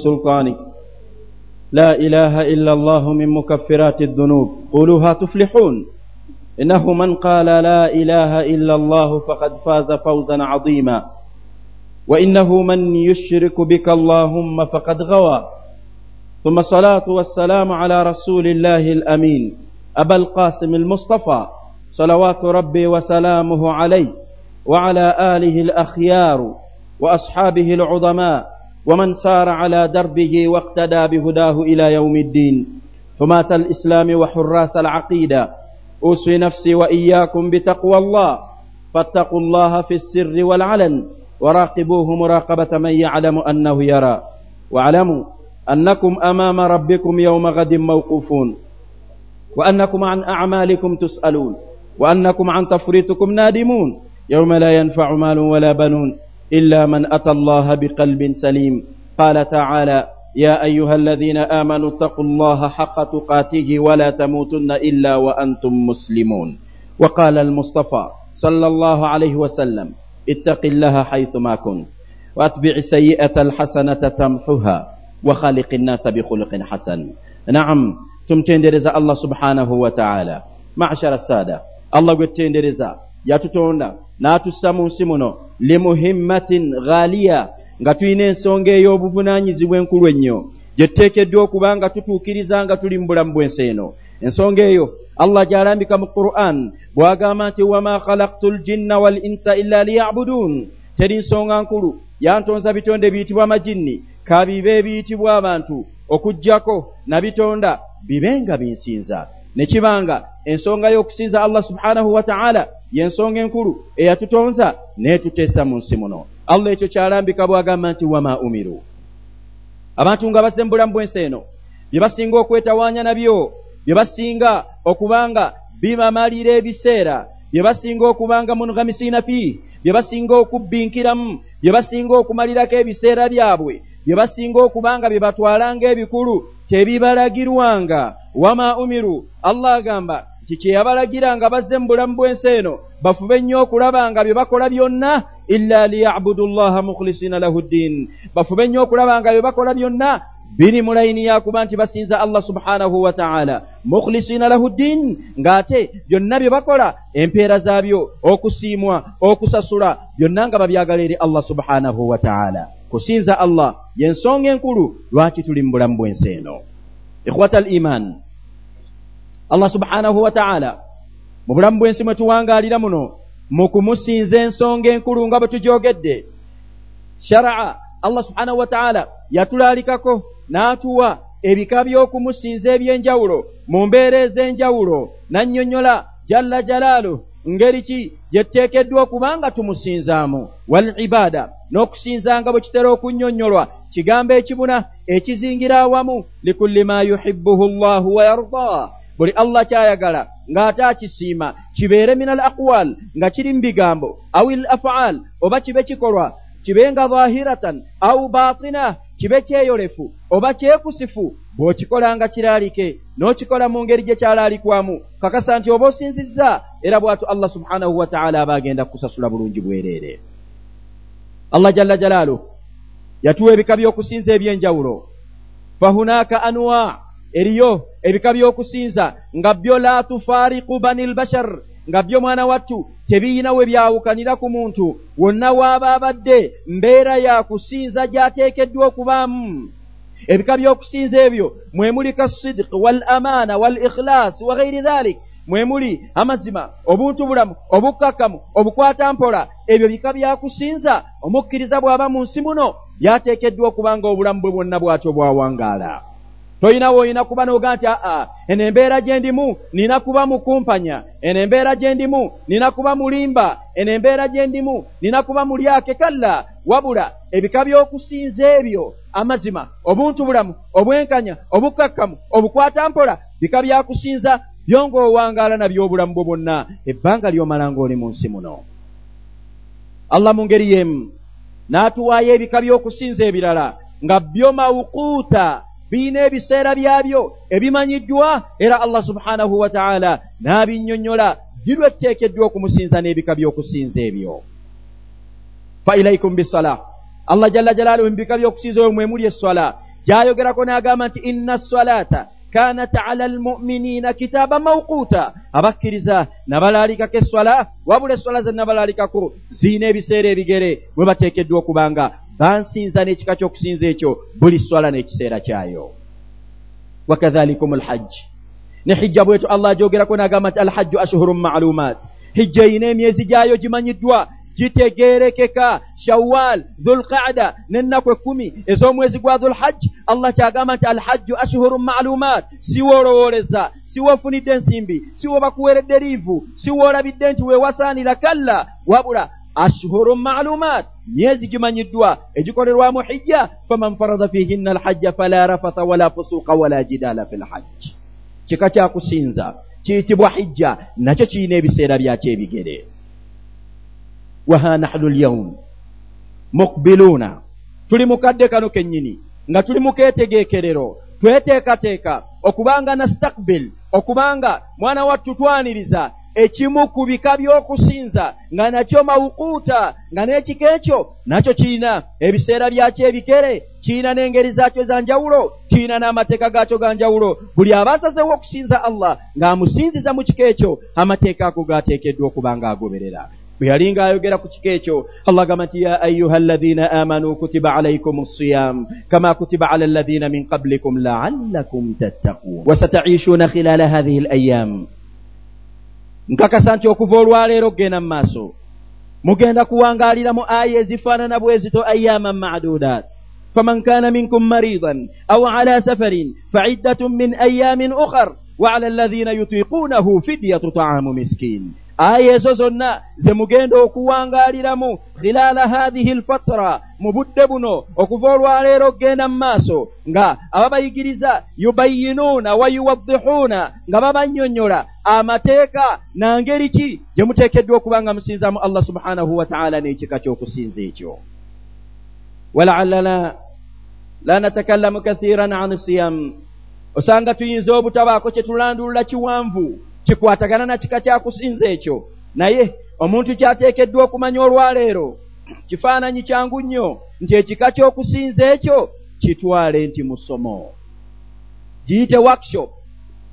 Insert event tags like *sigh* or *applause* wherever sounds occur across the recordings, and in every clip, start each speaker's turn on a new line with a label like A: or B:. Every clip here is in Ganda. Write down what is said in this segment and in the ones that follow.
A: السلطان لا إله إلا الله من مكفرات الذنوب قولوها تفلحون إنه من قال لا إله إلا الله فقد فاز فوزا عظيما وإنه من يشرك بك اللهم فقد غوى ثم الصلاة والسلام على رسول الله الأمين أبا القاسم المصطفى صلوات ربي وسلامه عليه وعلى آله الأخيار وأصحابه العظماء ومن سار على دربه واقتدى بهداه الى يوم الدين حماه الاسلام وحراس العقيده اوصي نفسي واياكم بتقوى الله فاتقوا الله في السر والعلن وراقبوه مراقبه من يعلم انه يرى. واعلموا انكم امام ربكم يوم غد موقوفون وانكم عن اعمالكم تسالون وانكم عن تفريطكم نادمون. يوم لا ينفع مال ولا بنون. إلا من أتى الله بقلب سليم. قال تعالى يا أيها الذين آمنوا اتقوا الله حق تقاته ولا تموتن إلا وأنتم مسلمون. وقال المصطفى صلى الله عليه وسلم اتق الله حيثما كنت وأتبع سيئة الحسنة تمحها وخالق الناس بخلق حسن. نعم tumtendereza allah subhanahu wataala mashara saada allah gwe tutendereza yatutonda n'atussa mu nsi muno limuhimmatin ghaaliya nga tulina ensonga ey'obuvunaanyizibwa enkulu ennyo. Gye tuteekeddwa okuba nga tutuukiriza nga tuli mu bulamu bw'ensi eno. Ensonga eyo allah gy'alambika mu quran bw'agamba nti wama khalaktu ljinna wal insa illa liyabuduun teri nsonga nkulu. Yantonza bitonde biyitibwa amajinni kabibe ebiyitibwa abantu. Okugjako nabitonda bibe nga binsinza. Ne kibanga ensonga y'okusinza allah subhanahu wa ta'ala y'ensonga enkulu eyatutonza neetuteesa mu nsi muno. Allah ekyo kyalambika bw'agamba nti wama umiru. Abantu nga bazze mu bulamu bw'ensi eno bye basinga okwetawaanya nabyo bye basinga okubanga bibamalira ebiseera bye basinga okubanga munughamisiina fi bye basinga okubbinkiramu bye basinga okumalirako ebiseera byabwe bye basinga okubanga bye batwalanga ebikulu tebibalagirwanga wama umiru allah agamba nti kye yabalagira nga bazze mu bulamu bw'ensi eno bafube nnyo okulaba nga bye bakola byonna illa liyabudu llaha mukhlisina lahu ddin. Bafube nnyo okulaba nga bye bakola byonna biri mu layini yakuba nti basinza allah subhanahu wa taala. Mukhlisina lahu ddin ng'ate byonna bye bakola empeera zaabyo okusiimwa okusasula byonna nga babyagala eri allah subhanahu wa taala. Kusinza allah y'ensonga enkulu lwaki tuli mu bulamu bw'ensi eno? Ikhwata al iman allah subhanahu wa taala mu bulamu bw'ensi mwe tuwangaalira muno mu kumusinza ensonga enkulu nga bwe tugyogedde sharaa allah subhanahu wa taala yatulaalikako n'atuwa ebika by'okumusinza eby'enjawulo mu mbeera ez'enjawulo n'annyonnyola jalla jalaalu ngeri ki? Gye tuteekeddwa okuba nga tumusinzaamu. Wal ibaada n'okusinzanga bwe kitera okunnyonnyolwa kigambo ekibuna ekizingira awamu likulli ma yuhibbuhu llahu wa yardaa buli allah kyayagala ng'ate akisiima kibeere min al aqwal nga kiri mu bigambo awil afaal oba kibe kikolwa kibe nga zahiratan au batina kibe kyeyolefu oba kyekusifu bw'okikola nga kiraalike n'okikola mu ngeri gye kyalaalikwamu. Kakasa nti oba osinzizza era bw'atu allah subhanahu wa taala aba agenda kukusasula bulungi bwereere. Allah jalla jalaalu yatuwa ebika by'okusinza eby'enjawulo. Fahunaaka anwa eriyo ebika by'okusinza nga byo la tufaariku bani lbashar nga byo mwana wattu tebiyina we byawukanira ku muntu wonna waaba abadde mbeera ya kusinza gy'ateekeddwa okubaamu. Ebika by'okusinza ebyo mwe muli kasidiki wal amaana wal ikhilaasi wa ghairi dhalik mwe muli amazima obuntu bulamu obukkakkamu obukwatampola ebyo bika byakusinza omukkiriza bw'aba mu nsi muno byateekeddwa okuba nga obulamu bwe bwonna bw'atyo bwawangaala toyina woyina kuba n'oga nti aa eno embeera gye ndimu nina kuba mukumpanya eno embeera gye ndimu nina kuba mulimba eno embeera gye ndimu nina kuba mulyake kalla. Wabula ebika by'okusinza ebyo amazima obuntu bulamu obwenkanya obukkakkamu obukwatampola bika byakusinza byongoowangaala nabyo obulamu bwo bwonna. Ebbanga ly'omala ng'oli mu nsi muno. Allah mu ngeri y'emu n'atuwaayo ebika by'okusinza ebirala nga byo mawukuuta birina ebiseera byabyo ebimanyiddwa era allah subhanahu wa taala n'abinnyonnyola girwe tuteekeddwa okumusinza n'ebika by'okusinza ebyo. Fa ilaikum bisala allah jalla jalaaluhu mu bika by'okusinza ebyo mwe muli esswala gyayogerako n'agamba nti inna salata kanat ala almuminina kitaaba mawquuta abakkiriza nabalaalikako eswala wabula eswala ze nabalaalikako ziina ebiseera ebigere bwe bateekeddwa okuba nga bansinza n'ekika ky'okusinza ekyo buli swala n'ekiseera kyayo wakadhalikum alhajji ne hijja bwetu allah agyogerako n'agamba nti alhajju ashhurun maalumat hijja eyina emyezi gyayo gimanyiddwa gitegeerekeka shawal dhulqaada n'ennaku ekkumi. Ez'omwezi gwa dhulhajji allah kyagamba nti alhajju ashhuru maalumat siwe olowooleza siwe ofunidde ensimbi siwe bakuweredde liivu siwe olabidde nti weewasaanira kalla. Wabula ashhuru maalumat myezi gimanyiddwa egikolerwamu hijja faman farada fihinna alhajja fala rafatha wala fusuuqa wala jidaala fi lhajji kika kyakusinza kiyitibwa hijja nakyo kirina ebiseera byakyo ebigere waha nahnu lyaum mukbiluuna tuli mukadde kano kennyini nga tuli mukeetegeekerero tweteekateeka okubanga nastakbil okubanga mwana wattu twaniriza ekimu ku bika by'okusinza nga nakyo mawukuuta nga n'ekika ekyo nakyo kirina ebiseera byakyo ebikere kirina n'engeri zaakyo za njawulo kirina n'amateeka gaakyo ga njawulo buli aba asazewo okusinza allah ng'amusinziza mu kika ekyo amateeka ago gaateekeddwa okuba ng'agoberera bwe yali ng'ayogera ku kika ekyo allah gamba nti ya ayuha alladhina amanu kutiba alaikum siyam kama kutiba ala alladhina min qablikum laallakum tattaqun. Wasataishuuna khilala hadhihi alayam nkakasa nti okuva olwaleero okgenda mu maaso. Mugenda kuwangaalira mu aya ezifaanana bwe zito ayaman madudat faman kana minkum maridan aw ala safarin faiddatun min ayamin ukhar wa ala alladhina yutiquunahu fidyatu taamu miskin aya ezo zonna ze mugenda okuwangaaliramu khilaala hathihi lfatra mu budde buno okuva olwaleero okgenda mu maaso nga ababayigiriza yubayinuuna wa yuwaddihuuna nga babannyonnyola amateeka nangeri ki gye muteekeddwa okuba nga musinzaamu allah subhanahu wa taala n'ekika ky'okusinza ekyo. Walaallana la natakallamu kathiran an siyam osanga tuyinza obutabaako kye tulandulula kiwanvu kikwatagana na kika kyakusinza ekyo. Naye omuntu kyateekeddwa okumanya olwaleero kifaananyi kyangu nnyo nti ekika ky'okusinza ekyo kitwale nti musomo. Giyite workshop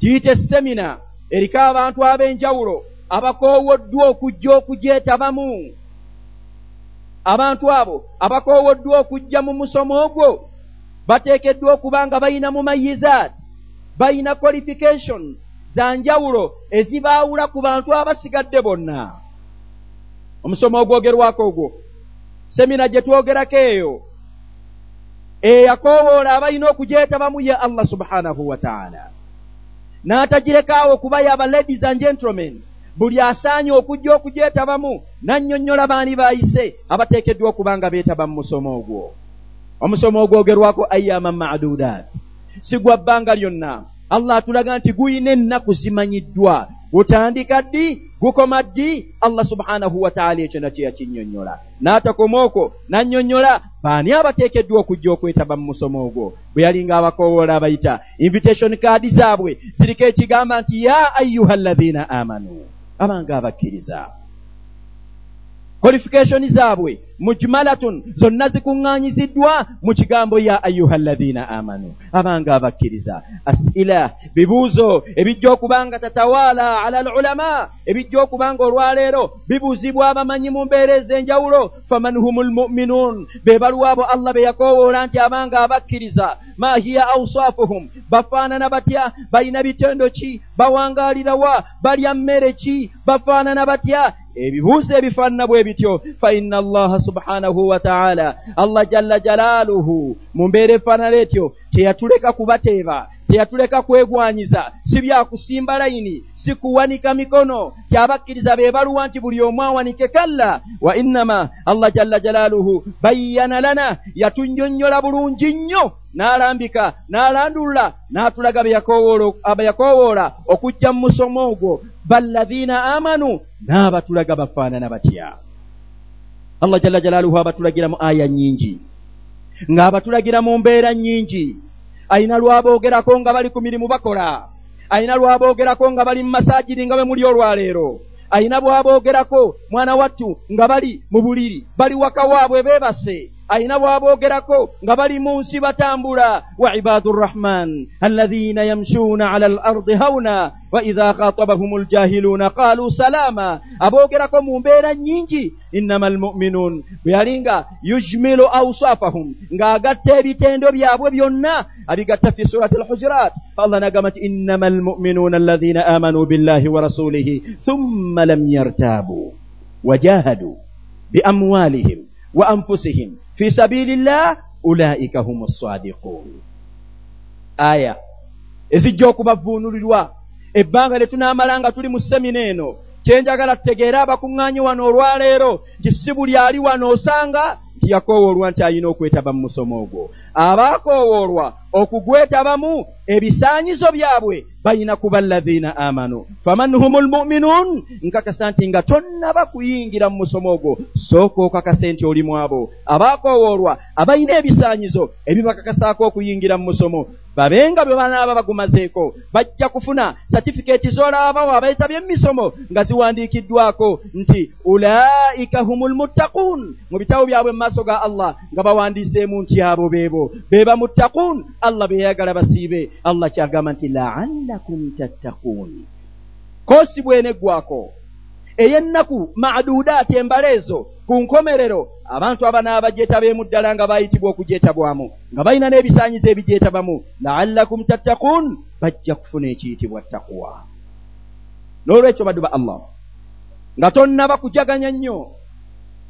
A: giyite semina eriko abantu ab'enjawulo abakoowoddwa okujja okugyetabamu. Abantu abo abakoowoddwa okujja mu musomo ogwo bateekeddwa okuba nga bayina mu mayizaat bayina qualifications za njawulo ezibaawula ku bantu abasigadde bonna. Omusomo ogwogerwako ogwo semina gye twogerako eyo eyakoowoola abalina okugyetabamu ye allah subhanahu wa taala. N'atagirekaawo okubayo aba ladies and gentlemen buli asaanye okujja okugyetabamu nannyonnyola baani baayise abateekeddwa okuba nga beetaba mu musomo ogwo. Omusomo ogwogerwako ayyaman madudat si gwa bbanga lyonna allah atulaga nti guyina ennaku zimanyiddwa. Gutandika ddi? Gukoma ddi? Allah subhanahu wataala ekyo nakyo yakinnyonnyola n'atakoma okwo nannyonnyola baani abateekeddwa okujja okwetaba mu musomo ogwo? Bwe yalinga abakoowoola abayita invitation kaadi zaabwe ziriko ekigamba nti ya ayuha alladhina amanu abanga abakkiriza. Qualification zaabwe mujmalatun. Zonna zikuŋŋaanyiziddwa mu kigambo ya ayuha alladhina amanu. Abanga abakkiriza. Asila bibuuzo ebijja okuba nga tatawaala ala alulama ebijja okuba nga olwaleero bibuuzibwa abamanyi mu mbeera ez'enjawulo. Faman hum lmuminun be baluwaabo allah be yakoowoola nti abanga abakkiriza. Ma hiya awsafuhum bafaanana batya? Balina bitendo ki? Bawangaalirawa balya mmere ki? Bafaanana batya? Ebibuuzo ebifaanana bwe bityo. Fa inna allaha subhanahu wa taala. Allah jalla jalaaluhu mu mbeera efaanana etyo teyatuleka kubateeba teyatuleka kwegwanyiza. Si byakusimba layini si kuwanika mikono. Kyabakkiriza be baluwa nti buli omu awanike kalla. Wa innama allah jalla jalaaluhu bayyana lana yatunnyonnyola bulungi nnyo. N'alambika n'alandulula n'atulaga abeyakoowoola okujja mu musomo ogwo. Balladhiina amanu n'abatulaga bafaanana batya allah jalla jalaaluhu abatulagira mu aya nnyingi ng'abatulagira mu mbeera nnyingi ayina lwaboogerako nga bali ku mirimu bakola. Ayina lwaboogerako nga bali mu masaajiri nga bwe muli olwaleero. Ayina bwaboogerako mwana wattu nga bali mu buliri. Bali waka waabwe beebase ayina bw'aboogerako nga bali mu nsi batambula. Wa ibaadu rrahman alladhina yamshuuna ala al ardi hauna wa idha khatabahum aljahiluuna qaaluu salaama aboogerako mu mbeera nnyingi. Innama almu'minuun bwe yali nga yujmilu awsafahum ng'agatta ebitendo byabwe byonna abigatta fi surati alhujurat. Allah nagamba nti innama almu'minuuna alladhina amanuu billahi wa rasulihi thumma lam yartaabuu wajahaduu biamwalihim wa anfusihim fi sabili llah ulaika hum sadiqun. Aya. Ezijja okubavuunulirwa ebbanga lye tunaamala nga tuli mu semina eno kyenjagala tutegeere abakuŋŋaanyi wano olwaleero nti si buli ali wano osanga nti yakoowoolwa nti ayina okwetaba mu musomo ogwo. Abaakoowoolwa okugwetabamu ebisaanyizo byabwe bayina kuba alladhiina amanu. Faman hum lmuminuun nkakasa nti nga tonnaba kuyingira mu musomo ogwo sooka okakase nti oli mu abo. Abaakoowoolwa abayina ebisaanyizo ebibakakasaako okuyingira mu musomo babenga bwe banaaba bagumazeeko bajja kufuna satifikeeti z'olaabawo abeetabye emisomo nga ziwandiikiddwako nti ulaika humu lmuttaquun mu bitabo byabwe mu maaso ga allah nga bawandiiseemu nti abo beebo beeba muttaquun. Allah beyayagala basiibe. Allah kyagamba nti laallakum tattaquun koosi bweneggwako ey'ennaku maaduudaati embala ezo ku nkomerero abantu abanaaba gyetabeemu ddala nga baayitibwa okugyetabwamu nga balina n'ebisaanyizo ebigyetabamu. Laallakum tattaquun bajja kufuna ekiyitibwa takuwa n'olwekyo baddu ba allah nga tonnaba kujaganya nnyo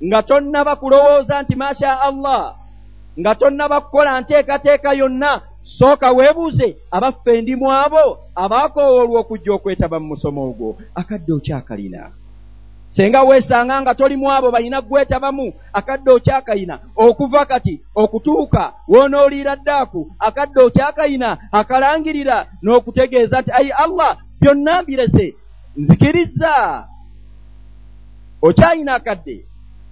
A: nga tonnaba kulowooza nti masha allah nga tonnaba kukola nteekateeka yonna sooka weebuuze abaffe ndimu abo abaakoowoolwa okujja okwetaba mu musomo ogwo. Akadde okyakalina. Senga weesanga nga tolimu abo balina gwetabamu akadde okyakayina okuva kati okutuuka woonooliira ddaaku akadde okyakayina akalangirira n'okutegeeza nti ayi allah byonna mbirese nzikiriza okyayina akadde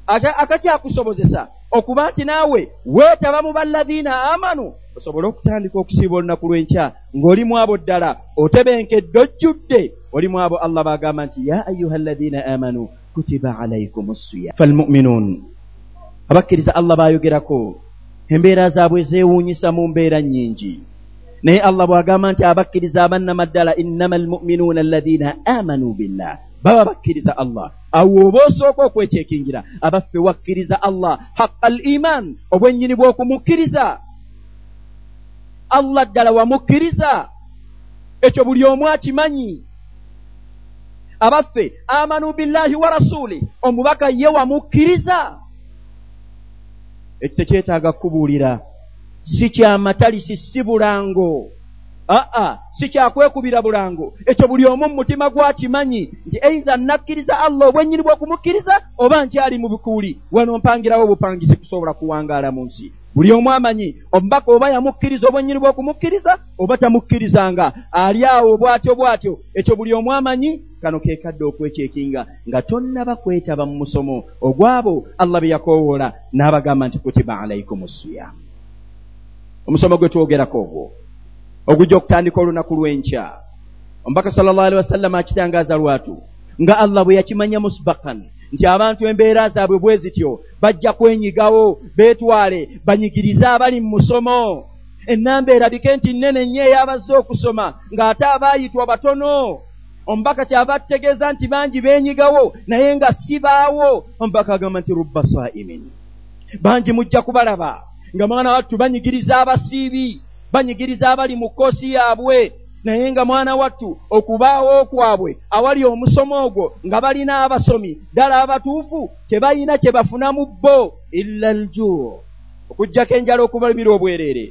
A: akakyakusobozesa okuba nti naawe weetaba mu balladhiina amanu osobole okutandika okusiiba olunaku lw'enkya ng'olimu abo ddala otebenkedde ojjudde. Olimu abo allah baagamba nti ya ayuha alladhiina amanu kutiba alaikum ssiya falmuminuun abakkiriza allah baayogerako embeera zaabwe zeewuunyisa mu mbeera nnyingi. Naye allah bw'agamba nti abakkiriza abannamaddala innama almuminuuna alladhiina amanuu billah baba bakkiriza allah. Awo oba osooka okwetekingira abaffe wakkiriza allah. Haqa al iman obwennyini bw'okumukkiriza. Allah ddala wamukkiriza. Ekyo buli omu akimanyi. Abaffe amanu billahi wa rasuli omubaka ye wamukkiriza. Ekyo tekyetaaga kukubuulira si kyamatalisi si bulango aa si kyakwekubira bulango. Ekyo buli omu mumutima gwakimanyi nti eitha nakkiriza allah obwennyini bw'okumukkiriza oba nkyali mu bikuuli wano mpangirawo obupangizi kusobola kuwangaala mu nsi. Buli omu amanyi omubaka oba yamukkiriza obwennyini bw'okumukkiriza oba tamukkirizanga ali awo bw'atyo bw'atyo. Ekyo buli omu amanyi kano keekadde okwekyekinga nga tonnaba kwetaba mu musomo ogwabo allah be yakoowoola n'abagamba nti kutiba alaikum ssiya omusomo gwe twogerako ogwo ogujja okutandika olunaku lw'enkya. Omubaka sal llah alihi wasallama akitangaaza lwatu nga allah bwe yakimanya musbakan nti abantu embeera zaabwe bwe zityo bajja kwenyigawo beetwale banyigirize abali mu musomo. Ennamba erabike nti nnene nnyo eyabazze okusoma ng'ate abaayitwa batono. Omubaka kyava tutegeeza nti bangi beenyigawo naye nga sibaawo. Omubaka agamba nti rubba saimin. Bangi mujja kubalaba nga mwana wattu banyigiriza abasiibi banyigiriza abali mu kkoosi yaabwe naye nga mwana wattu okubaawo kwabwe awali omusomo ogwo nga balina abasomi ddala abatuufu tebalina kye bafunamu bo illa ljuu okugjako enjala okubalumira obwereere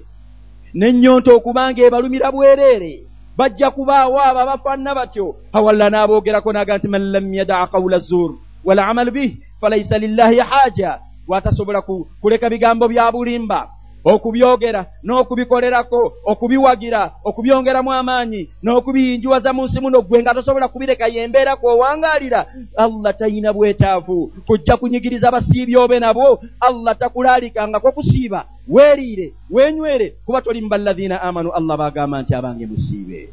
A: n'ennyonta okuba nga ebalumira bwereere bajja kubaawo abo abafaanana batyo awalla n'aboogerako naga nti man lam yadaa qawula zur walamalu bih falaisa lillahi haaja. Gwatasobola kuleka bigambo bya bulimba okubyogera n'okubikolerako okubiwagira okubyongeramu amaanyi n'okubiyinjuwaza mu nsi muno gwe nga tosobola kubireka yembeera kwowangaalira allah talina bwetaavu. Kujja kunyigiriza basiibi obe nabwo allah takulaalikangako kusiiba. Weeriire weenywere kuba toli mu balladhiina amanu allah baagamba nti abange musiibe.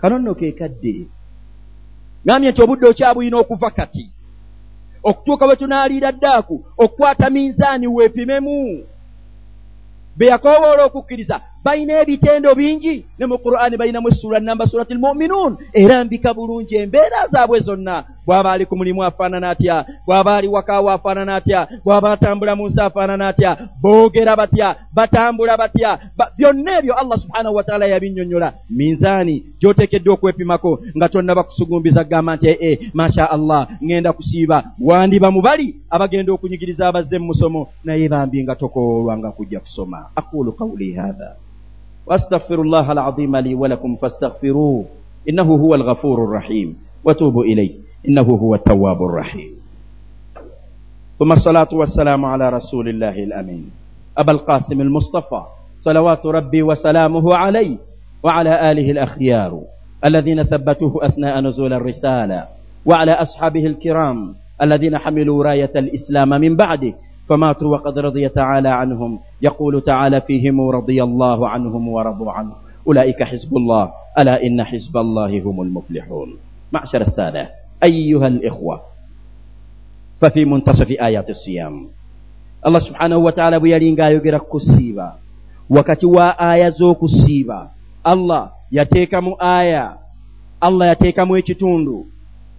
A: Kano nno keekadde ŋambye nti obudde okyabulina okuva kati. Okutuuka bwe tunaaliira ddaaku okukwata minzaani weepimemu be yakoowoola okukkiriza balina ebitendo bingi. Ne mu qur'ani balinamu essula namba surati lmuminuun erambika bulungi embeera zaabwe zonna. Bw'aba ali ku mulimu afaanana atya? Bw'aba ali wakaawo afaanana atya? Bw'aba atambula mu nsi afaanana atya? Boogera batya? Batambula batya? Byonna ebyo allah subhanahu wataala yabinnyonnyola minzaani gy'oteekeddwa okwepimako nga tonna bakusugumbiza kugamba nti ee masha allah ŋŋenda kusiiba. Wandiba mu bali abagenda okunyigiriza abazze mu musomo naye bambi nga tokoolwa nga kujja kusoma. Aqulu qawli hatha وأستغفر الله العظيم لي ولكم فاستغفروه. إنه هو الغفور الرحيم. وتوبوا إليه. إنه هو التواب الرحيم. ثم الصلاة والسلام على رسول الله الأمين. أبا القاسم المصطفى. صلوات ربي وسلامه عليه. وعلى آله الأخيار. الذين ثبتوه أثناء نزول الرسالة. وعلى أصحابه الكرام. الذين حملوا راية الإسلام من بعده. فماتوا وقد رضي تعالى عنهم. يقول تعالى فيهم رضي الله عنهم ورضوا عنه أولئك حزب الله. ألا إن حزب الله هم المفلحون. معشر السادة. أيها الإخوة. ففي منتصف آيات الصيام. allah subhanahu wataala bwe yalinga ayogera ku kusiiba wakati wa aya z'okusiiba allah yateekamu aya allah yateekamu ekitundu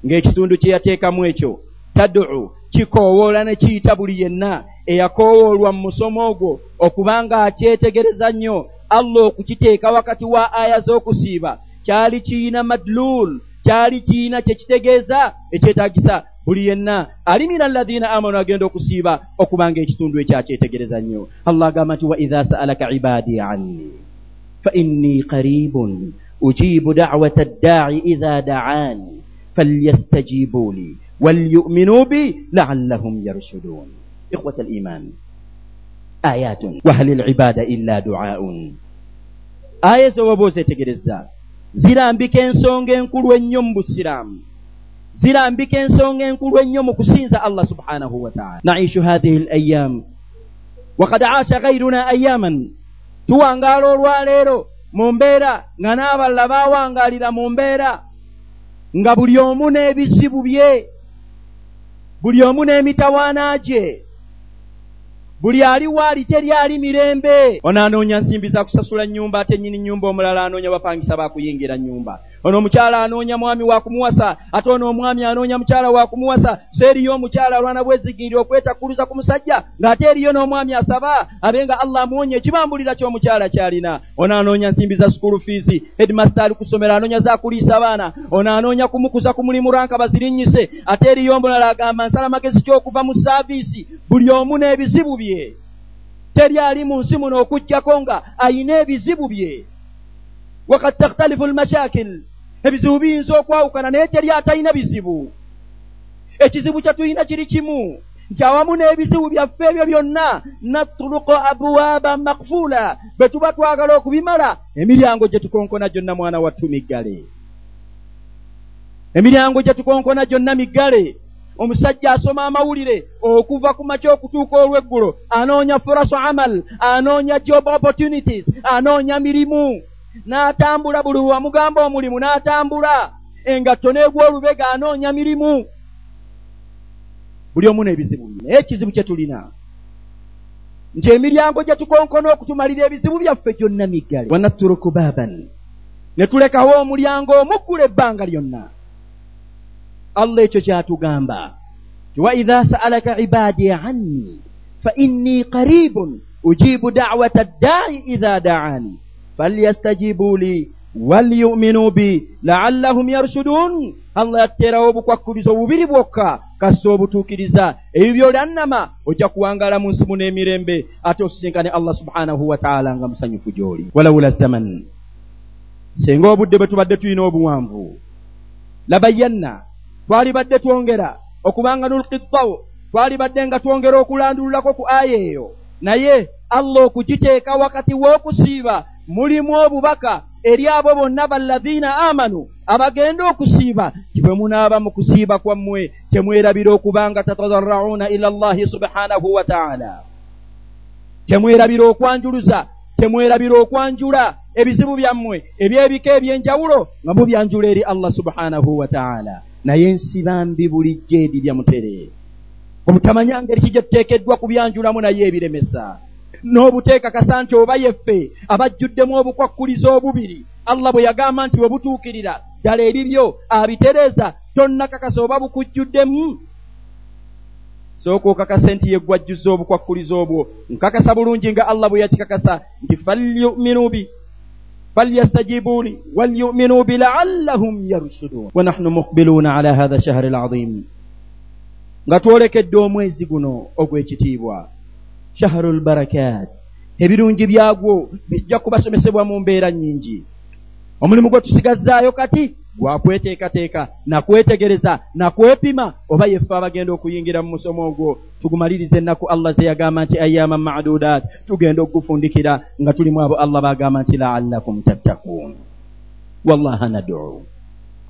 A: ng'ekitundu kye yateekamu ekyo taduu kikoowoola ne kiyita buli yenna eyakoowoolwa mu musomo ogwo okubanga akyetegereza nnyo allah okukiteeka wakati wa aya z'okusiiba. Kyali kiyina madluul kyali kiyina kye kitegeeza ekyetaagisa buli yenna. Alimina alladhiina amanu agenda okusiiba okubanga ekitundu ekyakyetegereza nnyo. Allah agamba nti wa idha sa'alaka ibaadi anni fa inni qariibun ujiibu da'wata addaa'i idha da'aani falyastajiibuu lii وليؤمنوا بي لعلهم يرشدون. إخوة الإيمان آيات وهل العبادة إلا دعاء. آية زوبوزة تجرزا zirambika ensonga enkulu ennyo mu busiraamu zirambika ensonga enkulu ennyo mu kusinza allah subhanahu wataala naishu hathihi l ayamu wakad aasha gairuna ayaman tuwangaala olwaleero mu mbeera nga n'abalala baawangaalira mu mbeera nga buli omu n'ebizibu bye buli omu n'emitawaana gye. Buli ali teri ali mirembe. Ono anoonya nsimbi za kusasula nnyumba ate nnyini nnyumba omulala anoonya bapangisa bakuyingira nnyumba ono omukyala anoonya mwami wa kumuwasa ate ono omwami anoonya mukyala wa kumuwasa. So eriyo omukyala alwana bwezigirira okwetakuluza ku musajja ng'ate eriyo n'omwami asaba abe nga allah amuwonye ekibambulira ky'omukyala kyalina. Ono anoonya nsimbi za sukulu fiizi hedimasta ali ku ssomero anoonya za kuliisa baana ono anoonya kumukuza ku mulimu ranka bazirinnyise ate eriyo omulala agamba nsala magezi ky'okuva mu saaviisi buli omu n'ebizibu bye. Teri ali mu nsi muno okuggyako nga ayina ebizibu bye. Wakad takhtalifu lmashakil ebizibu biyinza okwawukana naye teri atalina bizibu. Ekizibu kye tulina kiri kimu nti awamu n'ebizibu byaffe ebyo byonna natuluku abwaaba makfuula bwe tuba twagala okubimala emiryango gye tukonkona gyonna mwana wattu miggale. Emiryango gye tukonkona gyonna miggale omusajja asoma amawulire okuva ku makya okutuuka olw'eggulo anoonya furasu amal anoonya job opportunities anoonya mirimu n'atambula buli wamugamba omulimu n'atambula. Engatto n'egwa olubega anoonya mirimu. Buli omu n'ebizibu bye naye ekizibu kye tulina. Nti emiryango gye tukonkona okutumalira ebizibu byaffe gyonna miggale. Wanatturuku baaban. Ne tulekawo omulyango omuggula ebbanga lyonna. Allah ekyo kyatugamba. Ti wa idha sa'alaka ibaadi anni fa inni qaribun ujibu da'wata ddaa'i idha da'ani falyastajibu li walyuminu bi laallahum yarshudun allah yatterawo obukwakkulizo bubiri bwokka kassa obutuukiriza ebyo byolannama ojja kuwangala mu nsi muno emirembe ate osisinkane allah subhanahu wataala nga musanyufu gy'oli walawula zaman singa obudde bwe tubadde tulina obuwanvu labayyanna twali badde twongera okubanga nulkittawo twali badde nga twongera okulandululako ku aya eyo naye allah okugiteeka wakati w'okusiiba mulimu obubaka eri abo bonna balladhiina amanu abagenda okusiiba kibwe munaaba mu kusiiba kwammwe temwerabira okubanga tatadarrauna ila llahi subhanahu wa taala. Temwerabira okwanjuluza temwerabira okwanjula ebizibu byammwe ebyebika ebyenjawulo nga mubyanjula eri allah subhanahu wa taala. Naye nsibambi bulijjo eri byamutere obutamanya ngeri kijja tuteekeddwa kubyanjulamu naye ebiremesa. N'obuteekakasa nti oba yeffe abajjuddemu obukwakkuliza obubiri allah bwe yagamba nti bwe butuukirira ddala ebibyo abitereeza tonnakakasa oba bukujjuddemu. Sooka okakase nti yeggwajjuza obukwakkuliza obwo. Nkakasa bulungi nga allah bwe yakikakasa nti falyuminu bi falyastajibu li walyuminu bi laallahum yarshudun wanahnu muqbiluuna ala hatha shahri alazim nga twolekedde omwezi guno ogw'ekitiibwa. Shahru lbarakat ebirungi byagwo bijja kubasomesebwa mu mbeera nnyingi. Omulimu gwe tusigazaayo kati gwakweteekateeka nakwetegereza nakwepima oba yeffe abagenda okuyingira mu musomo ogwo tugumaliriza ennaku allah ze yagamba nti ayama madudat tugenda okugufundikira nga tulimu abo allah bagamba nti laallakum tattakun wallaha nadu.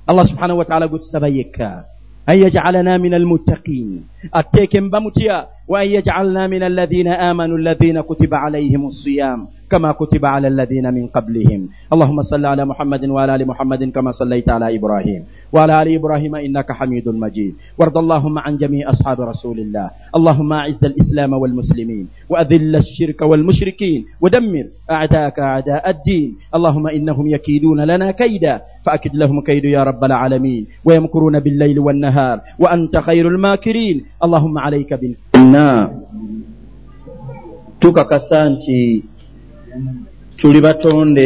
A: Allah subhanahu wataala gwe tusaba yekka an yajcalana min almuttaqin atteeke mba mutya wa an yajcalna min alladhina amanu alladhina kutiba alayhim alsiyam كما كتب على الذين من قبلهم. اللهم صل على محمد وعلى ال محمد كما صليت على ابراهيم وعلى ال ابراهيم انك حميد مجيد. وارض اللهم عن جميع اصحاب رسول الله. اللهم اعز الاسلام والمسلمين. واذل الشرك والمشركين. ودمر اعداءك اعداء الدين. اللهم انهم يكيدون لنا كيدا. فاكد لهم كيد يا رب العالمين ويمكرون بالليل والنهار وانت خير الماكرين اللهم عليك بالنار tukakasa nti tuli batonde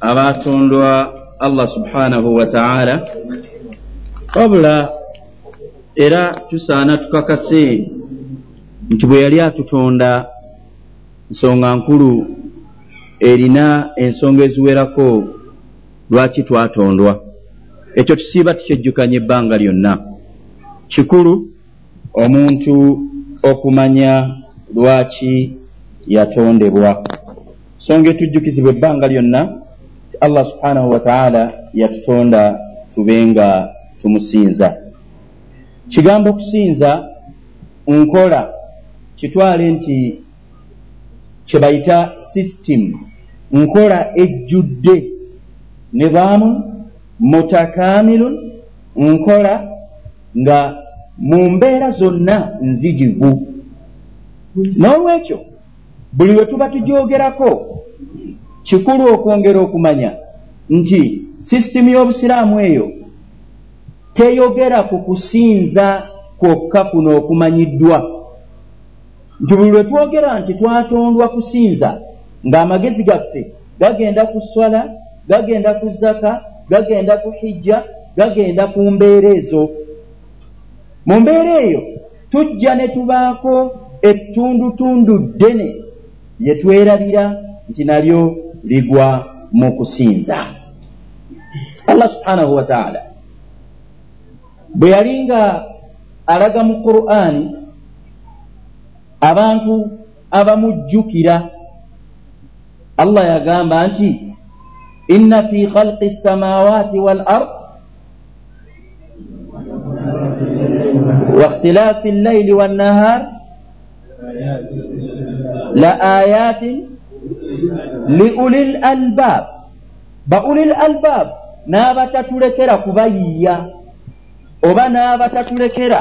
A: abatondwa allah subhanahu wataala wabula era tusaana tukakase nti bwe yali atutonda nsonga nkulu erina ensonga eziwerako lwaki twatondwa? Ekyo tusiiba tukyejjukanya ebbanga lyonna. Kikulu omuntu okumanya lwaki yatondebwa. Songa etujjukizibwa ebbanga lyonna allah subhanahu wataala yatutonda tube nga tumusinza. Kigambo okusinza nkola kitwale nti kyebayita system. Nkola ejjudde nidaamu mutakamilun nkola nga mu mbeera zonna nzigivu n'olwekyo buli lwe tuba tujoogerako kikulu okwongera okumanya nti sisitimu y'obusiraamu eyo teyogera ku kusinza kwokka kuno okumanyiddwa. Nti buli lwe twogera nti twatondwa kusinza ng'amagezi gaffe gagenda ku swala gagenda ku zaka gagenda ku hijja gagenda ku mbeera ezo. Mu mbeera eyo tujja ne tubaako ettundutundu ddene lye twerabira nti nalyo ligwa mu kusinza. Allah subhanahu wataala bwe yali nga alaga mu qur'ani abantu abamujjukira allah yagamba nti إن في خلق السماوات والأرض واختلاف الليل والنهار لآيات لأولي الألباب بأولي الألباب n'abatatulekera kubayiiya oba n'abatatulekera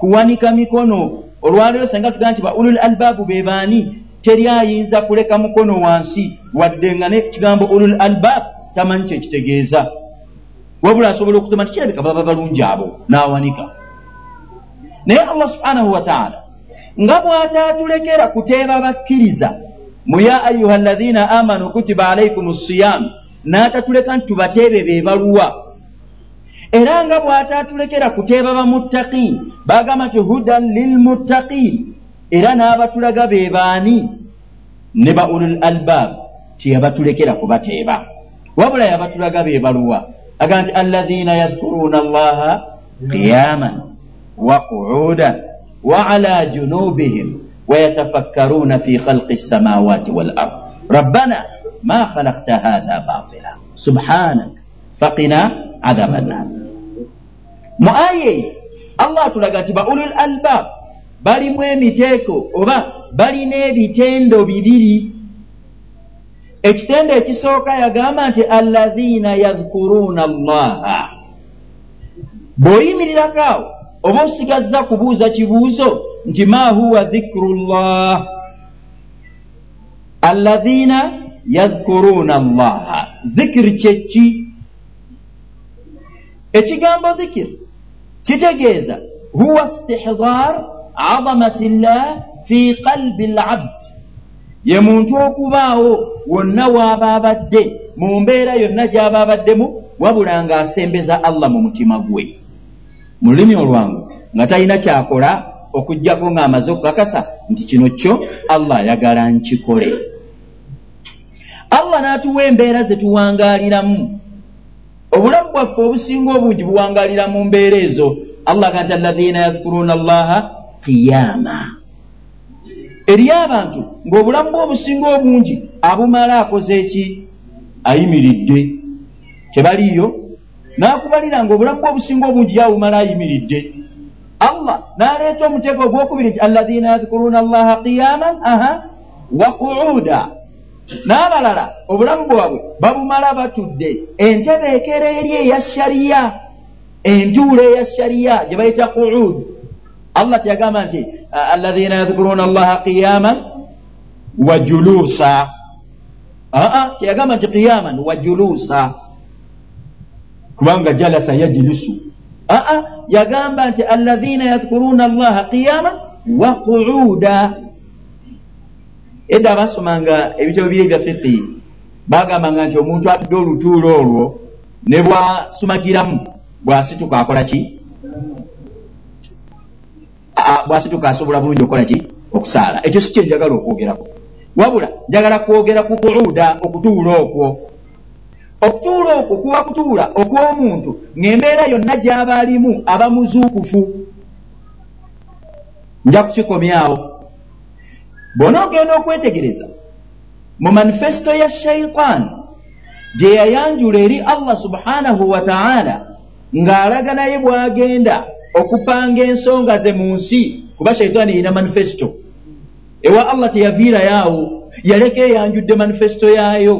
A: kuwanika mikono olwaleero senga tugaa nti ba ulul albaabu be baani? Teri ayinza kuleka mukono wansi wadde nga nekigambo uli l albab tamanyi kyekitegeeza wabula asobola okutema tikirabika baba balungi abo n'awanika. Naye allah subhanahu wataala nga bw'ataatulekera kuteeba bakkiriza mu ya ayuha alaina amanu kutiba alaikum siyam n'atatuleka nti tubateebe bebaluwa era nga bw'ataatulekera kuteeba bamuttaqin bagamba nti hudan lilmuttaqin era n'abatulaga be baani? Ne ba ulul albab teyabatulekera kubateeba wabula yabatulaga be baluwa. Aga nti allaziina yadkuruuna allaha qiyaman wa quudan wa ala junubihim ويتفكرون في خلق السماوات والأرض ربنا ما خلقت هذا باطلا سبحانك فقنا عذاب النار مؤايي الله تلقى تبا أولي الألباب balimu emiteeko oba balina ebitendo bibiri. Ekitendo ekisooka yagamba nti allaziina yadhkuruuna allaha. Bw'oyimirirako awo
B: oba osigazza kubuuza kibuuzo nti ma huwa dhikru llah alladhina yadhkuruuna allaha. Dhikiri kyeki ekigambo dhikiri kitegeeza huwa stihdar azamati llah fi qalbi labd ye muntu okubaawo wonna waaba abadde mu mbeera yonna gy'aba abaddemu wabula ng'asembeza allah mu mutima gwe. Mu lulimi olwangu nga talina kyakola okugjako ng'amaze okukakasa nti kino kyo allah ayagala nkikole. Allah n'atuwa embeera ze tuwangaaliramu. Obulamu bwaffe obusinga obungi buwangaalira mu mbeera ezo. Allah ga nti alladhina yadhkuruuna allaha qiyama eri abantu ng'obulamu bwe obusinga obungi abumala akoze eki ayimiridde. Kyebaliiyo? N'akubalira ng'obulamu bwe obusinga obungi yabumala ayimiridde. Allah n'aleeta omuteeko ogwokubiri nti alladhina yadhkuruuna allaha qiyaman aha wa quuda n'abalala obulamu bwabwe babumala batudde. Entebeekera eri eya shariya entuula eya shariya gye bayita quud allah teyagamba nti alladhina yadhkuruuna allaha qiyaman wa juluusa aa teyagamba nti qiyaman wa juluusa kubanga jalasa yajlisu aa yagamba nti alladhina yadhkuruuna allaha qiyaman wa quuda. Edda abasomanga ebitabo biri ebya fiqi. Bagambanga nti omuntu atudde olutuulo olwo ne bwasumagiramu bwasituka akola ki bwasituka asobola bulungi okukola ki? Okusaala. Ekyo si kyenjagala okwogerako. Wabula njagala kwogera ku kuuda okutuula okwo. Okutuula okwo kuba kutuula okw'omuntu ng'embeera yonna gy'aba alimu aba muzuukufu. Nja kukikomyawo. Bwona ogenda okwetegereza mu manifesito ya shaitaani gye yayanjula eri allah subhanahu wa taala ng'alaga naye bw'agenda okupanga ensonga ze mu nsi kuba shaitaani yina manifesito ewa allah teyaviirayaawo yaleka eyanjudde manifesito yaayo.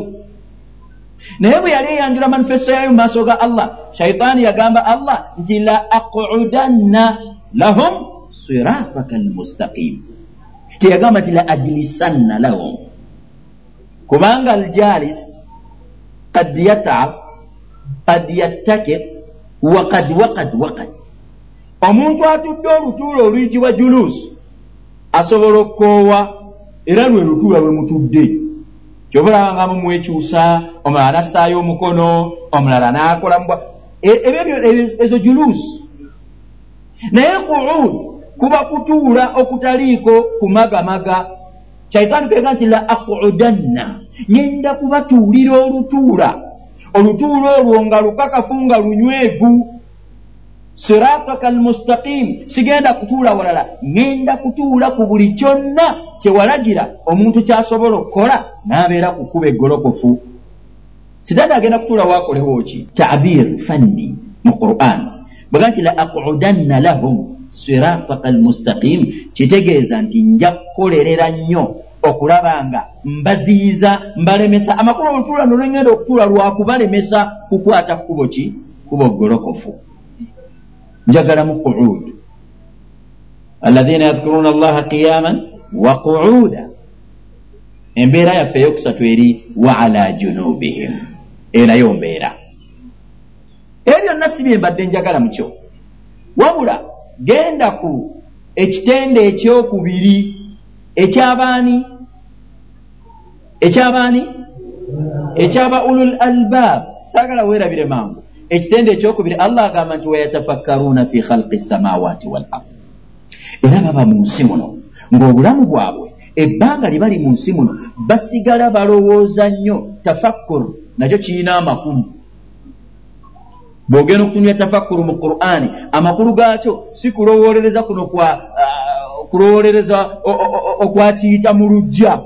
B: Naye bwe yali eyanjula manifesito yaayo mu maaso ga allah shaitaani yagamba allah nti la aqudanna lahum sirataka almustaqimu teyagamba nti la ajlisanna lahum. Kubanga aljalis kad yatab kad yattakir wakad wakad wakad omuntu atudde olutuula oluyitibwa juluusi asobola okukoowa era lwe lutuula lwe mutudde. Kyobalaba nga mumwekyusa omulala nassaayo omukono omulala n'akola mubwa ebyo ezo juluusi naye kuud kuba kutuula okutaliiko kumagamaga kyaitaani kwega nti la aqudanna nyenda kubatuulira olutuula. Olutuula olwo nga lukakafu nga lunywevu sirataka almustaqimu sigenda kutuula walala. Ŋenda kutuula ku buli kyonna kyewalagira omuntu kyasobola okukola n'abeera ku kuba eggolokofu. Sidadi agenda kutuula waakolewo ki? Tabir fanni mu quran. Bwega nti la aqudanna lahum sirataka almustaqimu kitegeeza nti nja kukolerera nnyo okulaba nga mbaziyiza mbalemesa. Amakulu olutuula nolwengenda okutuula lwakubalemesa kukwata kkubo ki? Kuba ogolokofu njagalamu quud alladhina yadhkuruna allaha qiyaman wa quuda embeera yaffe eyokusatu eri wa ala junubihim erayo mbeera ebyo byonna si bye mbadde njagala mukyo wabula genda ku ekitende ekyokubiri ekyabaani ekyabaani ekyaba ulul albaab saagala weerabire mangu ekitende ekyokubiri allah agamba nti wayatafakkaruuna fi khalqi samawaati wal ard. Era baba mu nsi muno ng'obulamu bwabwe ebbanga lye bali mu nsi muno basigala balowooza nnyo tafakkuru nakyo kirina amakulu bw'ogenda okunywa tafakkuru mu qur'ani amakulu gaakyo si kulowolereza kuno kwa kulowolereza okwakiyita mu lujja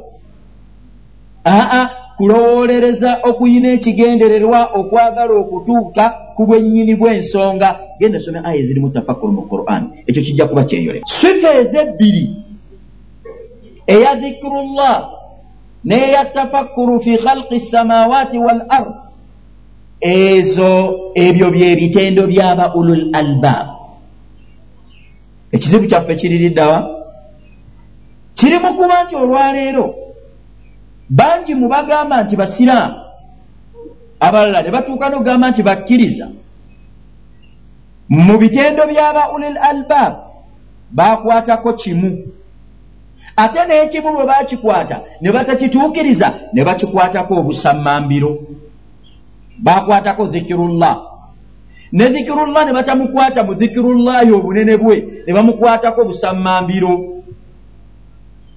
B: aa kulowolereza okuyina ekigendererwa okwagala okutuuka ku bwennyini bw'ensonga. Genda some aya ezirimu tafakkuru mu quran. Ekyo kijja kuba kyeyole sifa ezebbiri eya dhikirullah n'eya tafakkuru fi khalqi samawaati wal ard ezo ebyo byebitendo byaba ulul albaab. Ekizibu kyaffe kiririddawa kiri mu kuba nti olwaleero bangi mu bagamba nti basiraamu abalala ne batuuka n'okugamba nti bakkiriza. Mu bitendo byaba ulil albab bakwatako kimu. Ate n'ekimu bwe bakikwata ne batakituukiriza ne bakikwatako obusammambiro. Bakwatako zikirullah. Ne zikirullah ne batamukwata mu zikirullahi obunene bwe ne bamukwatako obusammambiro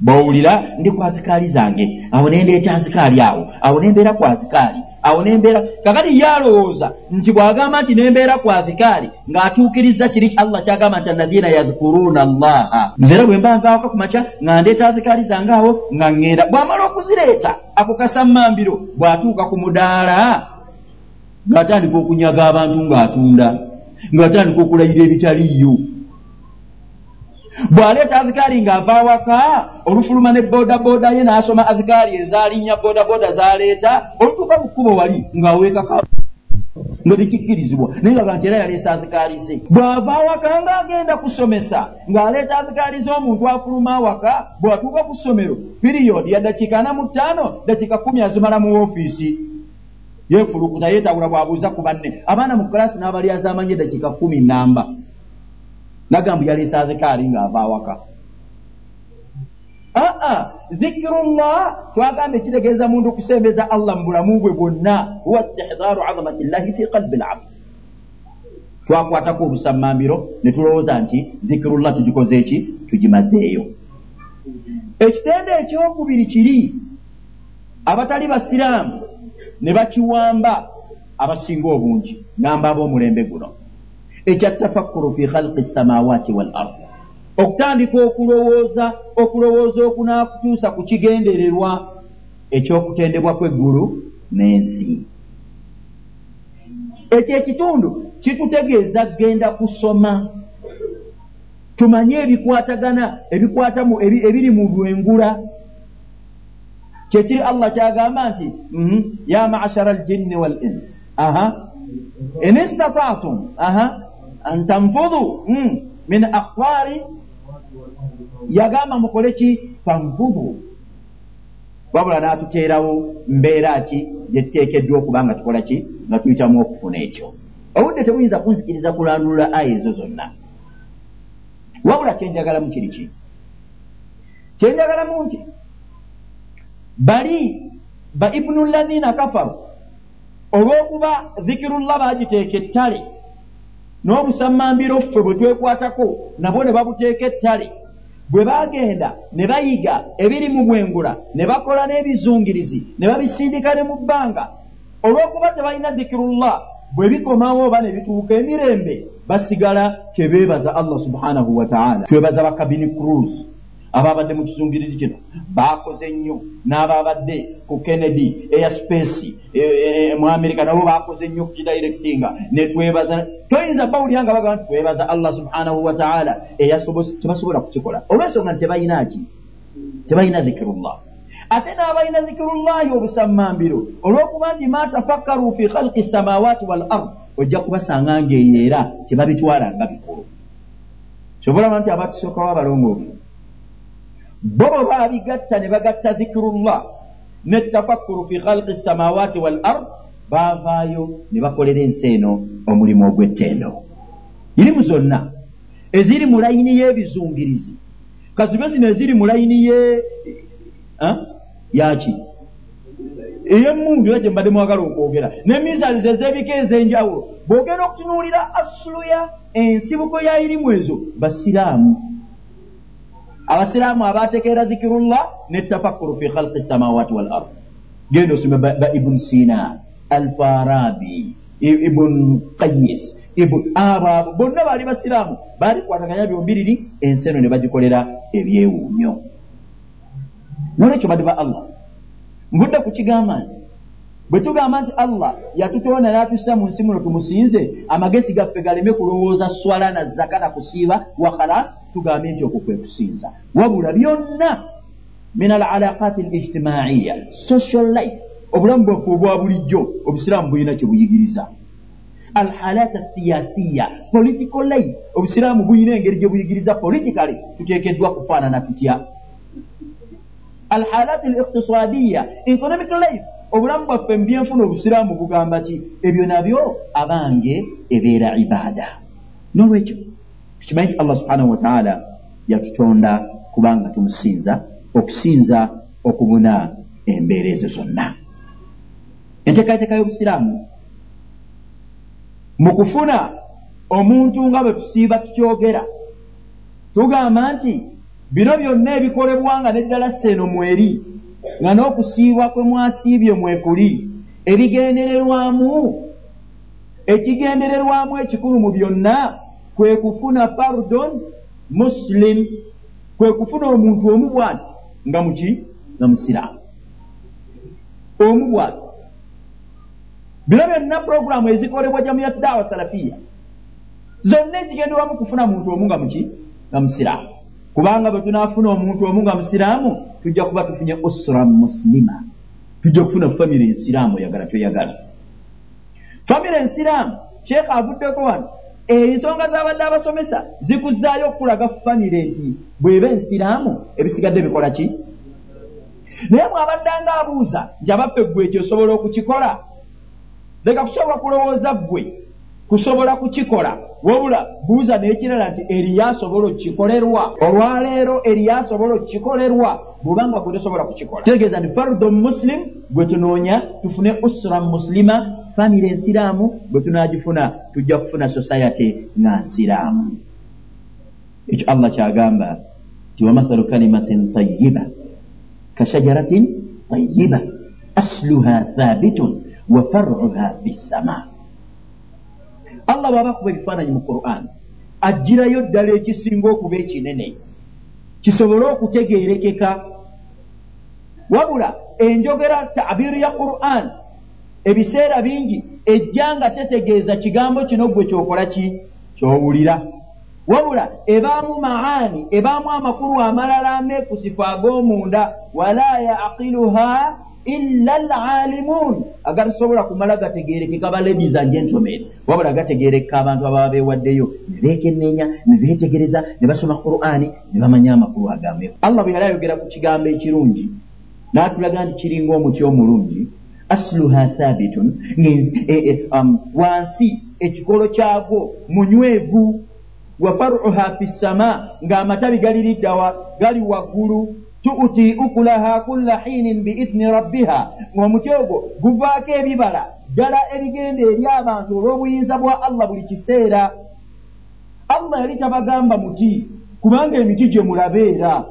B: bwowulira ndi ku azikaali zange. Awo nendeeta azikaali awo. Awo nembeera ku azikaali awo nembeera kakati yalowooza nti bw'agamba nti nembeera ku azikaali ng'atuukiriza kiri allah kyagamba nti alladhina yadhkuruuna allaha. Nzera bwe mba nvaawaka ku makya nga ndeeta azikaali zange awo nga ŋŋenda. Bw'amala okuzireeta ako kasammambiro bw'atuuka ku mudaala ng'atandika okunyaga abantu ng'atunda ng'atandika okulayira ebitaliiyo bw'aleeta azikaari ng'ava awaka olufuluma ne boodabooda ye n'asoma azikaari ezalinnya boodabooda z'aleeta olutuuka mu kkubo wali ng'aweekaka nga tekikkirizibwa naye nga banti era yaleesa azikaari ze bw'ava awaka ng'agenda kusomesa ng'aleeta azikaari z'omuntu afuluma awaka bw'atuuka ku ssomero piriyodi ya dakiika ana mu ttaano dakiika kumi azimala mu woofiisi. Yeefulukuta yeetawula bw'abuuza ku banne. Abaana mu kalaasi n'abali azamanye dakiika kumi namba nagamba yaleese azikaali ng'ava awaka. Aa zikirullah twagamba ekitegeeza muntu okusembeza allah mu bulamu bwe bwonna. Huwa istihdaaru azamati llahi fi qalbi labd twakwatako obusammambiro ne tulowooza nti zikirullah tugikoze eki? Tugimazeeyo. Ekitende ekyokubiri kiri abatali basiraamu ne bakiwamba abasinga obungi. Ngamba ab'omulembe guno ekyatafakkuru fi khalqi samawaati wal ard. Okutandika okulowooza okulowooza okunaakutuusa ku kigendererwa ekyokutendebwa kw'eggulu n'ensi. Ekyo ekitundu kitutegeeza genda kusoma. Tumanye ebikwatagana ebikwatamu ebiri mu lwengula. Kyekiri allah kyagamba nti mhm, ya maashara aljinni wal insi aha. In istataatum aha an tanfudu min akhwari yagamba mukole ki tanfudu wabula n'atuteerawo mbeera ki gyetuteekeddwa okuba nga tukola ki nga tuyitamu okufuna ekyo obudde tebuyinza kunsikiriza kulandulula aya ezo zonna wabula kyenjagalamu kiri ki kyenjagalamu nti bali ba ibunu llazina kafaru olw'okuba zikirullah bagiteeka ettale n'obusammambiro ffe bwe twekwatako nabwo ne babuteeka ettale. Bwe baagenda ne bayiga ebiri mu bwengula ne bakola n'ebizungirizi ne babisindika ne mu bbanga. Olw'okuba tebalina zikirullah bwe bikomawo oba ne bituuka emirembe basigala tebeebaza allah subhanahu wataala twebaza bakabini cruise abaabadde mu kizungirizi kino baakoze nnyo n'abaabadde ku kennedy airspace e, e, mu amerika nabo baakoze nnyo ku kidirectinga. Netwebaza toyinza bawulira nga bagamba nti twebaza allah subhanahu wataala tebasobola kukikola. Olw'ensonga nti tebayinaki tebalina zikirullah ate n'abalina zikirullahi obusammambiro olw'okuba nti ma tafakkaru fi khalqi samawaati wal ard ojja kubasanga ngaeyo era tebabitwala nga bikulu. Kyobalaba nti abatusookawo abalongoofu bo bwe baabigatta ne bagatta zikirullah netafakkuru fi khalqi samawaati wal ard baavaayo ne bakolera ensi eno omulimu ogw'ettendo. Irimu zonna. Eziri mu layini y'ebizungirizi. Kazibe zino eziri mu layini ye yaki ey'emundu era gye mbadde mwagala okwogera. N'emisaalizo ez'ebika ez'enjawulo. Bw'ogenda okutunuulira asuluya ensibuko ya irimu ezo basiraamu abasiraamu abatekeera zikirullah netafakkuru fi khalqi samawaati wal ard. Genda osome ba ibunu sina alfarabi ibunu qayis abo bonna baali basiraamu. Baalikwataganya byombiriri ensi eno ne bagikolera ebyewuunyo. Nolwekyo badi ba allah. Mbudde kukigamba nti bwe tugamba nti allah yatutonda n'atussa mu nsi muno tumusinze amagezi gaffe galeme kulowooza swala na zaka na kusiiba wa khalas tugambe nti okwo kwe kusinza. Wabula byonna min al alaqati al ijtimaiya social life obulamu bwaffe obwa bulijjo obusiraamu bulina kye buyigiriza. Alhalat siyasiya political life obusiraamu buyina engeri gye buyigiriza politikale tuteekeddwa kufaanana tutya? Alhalat liktisadiya economic life obulamu bwaffe mubyenfuna obusiraamu bugamba ki ebyo nabyo abange ebeera ibaada. Nolwekyo tukimanyi nti allah subhanahu wataala yatutonda kubanga tumusinza okusinza okubuna embeera ezo zonna. Enteekateeka y'obusiraamu mu kufuna omuntu nga bwe tusiiba tukyogera tugamba nti bino byonna ebikolebwa nga neddala seeno mweri nga n'okusiibwa kwe mwasiibye mwekuli ebigendererwamu ekigendererwamu ekikulu mu byonna kwe kufuna pardon muslim kwe kufuna omuntu omu bwati nga muki nga musiraamu. Omu bwati bino byonna puroguramu ezikolebwa jamuyatdawa salafiya zonna ekigenderwamu kufuna muntu omu nga muki nga musiraamu. Kubanga bwe tunaafuna omuntu omu nga musiraamu tujja kuba tufunye usra muslima. Tujja kufuna famire ensiraamu oyagala toyagala famire ensiraamu sheekha avuddeko wano ensonga zabadde abasomesa zikuzaayo okulaga famire nti bweba ensiraamu ebisigadde bikola ki? Naye mwabaddanga abuuza nti abaffe gwe ekyo osobola okukikola leka kusobola kulowooza ggwe kusobola kukikola wabula buuza n'ekirala nti eriyasobola okukikolerwa olwaleero eriyasobola okukikolerwa bwobanga gwe tosobola kukikola. Kitegeeza nti fardo muslim gwe tunoonya tufune usra muslima famire ensiraamu bwe tunagifuna tujja kufuna society nga nsiraamu. Ekyo allah kyagamba nti wamathalu kalimatin tayiba kashajaratin tayiba asluha thabitun wa faruha fi ssamaa allah bwaba kuba ebifaananyi mu quran. Aggirayo ddala ekisinga okuba ekinene. Kisobole okutegeerekeka. Wabula enjogera tabiru ya quran ebiseera bingi ejja nga tetegeeza kigambo kino gwe kyokola ki? Kyowulira. Wabula ebaamu maani ebaamu amakulu amalala ameekusifu ag'omunda wala yaqiluha illa lalimun agatasobola kumala gategerekeka baladies and gentlemen wabula gategereka abantu ababa bewaddeyo nebekenenya nebetegereza nebasoma qurani nebamanya amakulu agambeho allah bwe yali ayogera ku kigambo ekirungi natulaga nti kiringa omuti omulungi asluha thabitun e, e, um, wansi ekikolo kyagwo munywevu wa faruha fi ssama ng'amatabi galiriddawa gali waggulu tuuti ukulaha kulla hiinin biidini rabbiha. Ng'omuti ogwo guvaako ebibala ddala ebigenda eri abantu olw'obuyinza bwa allah buli kiseera. Allah yali tabagamba muti kubanga emiti gye mulabeera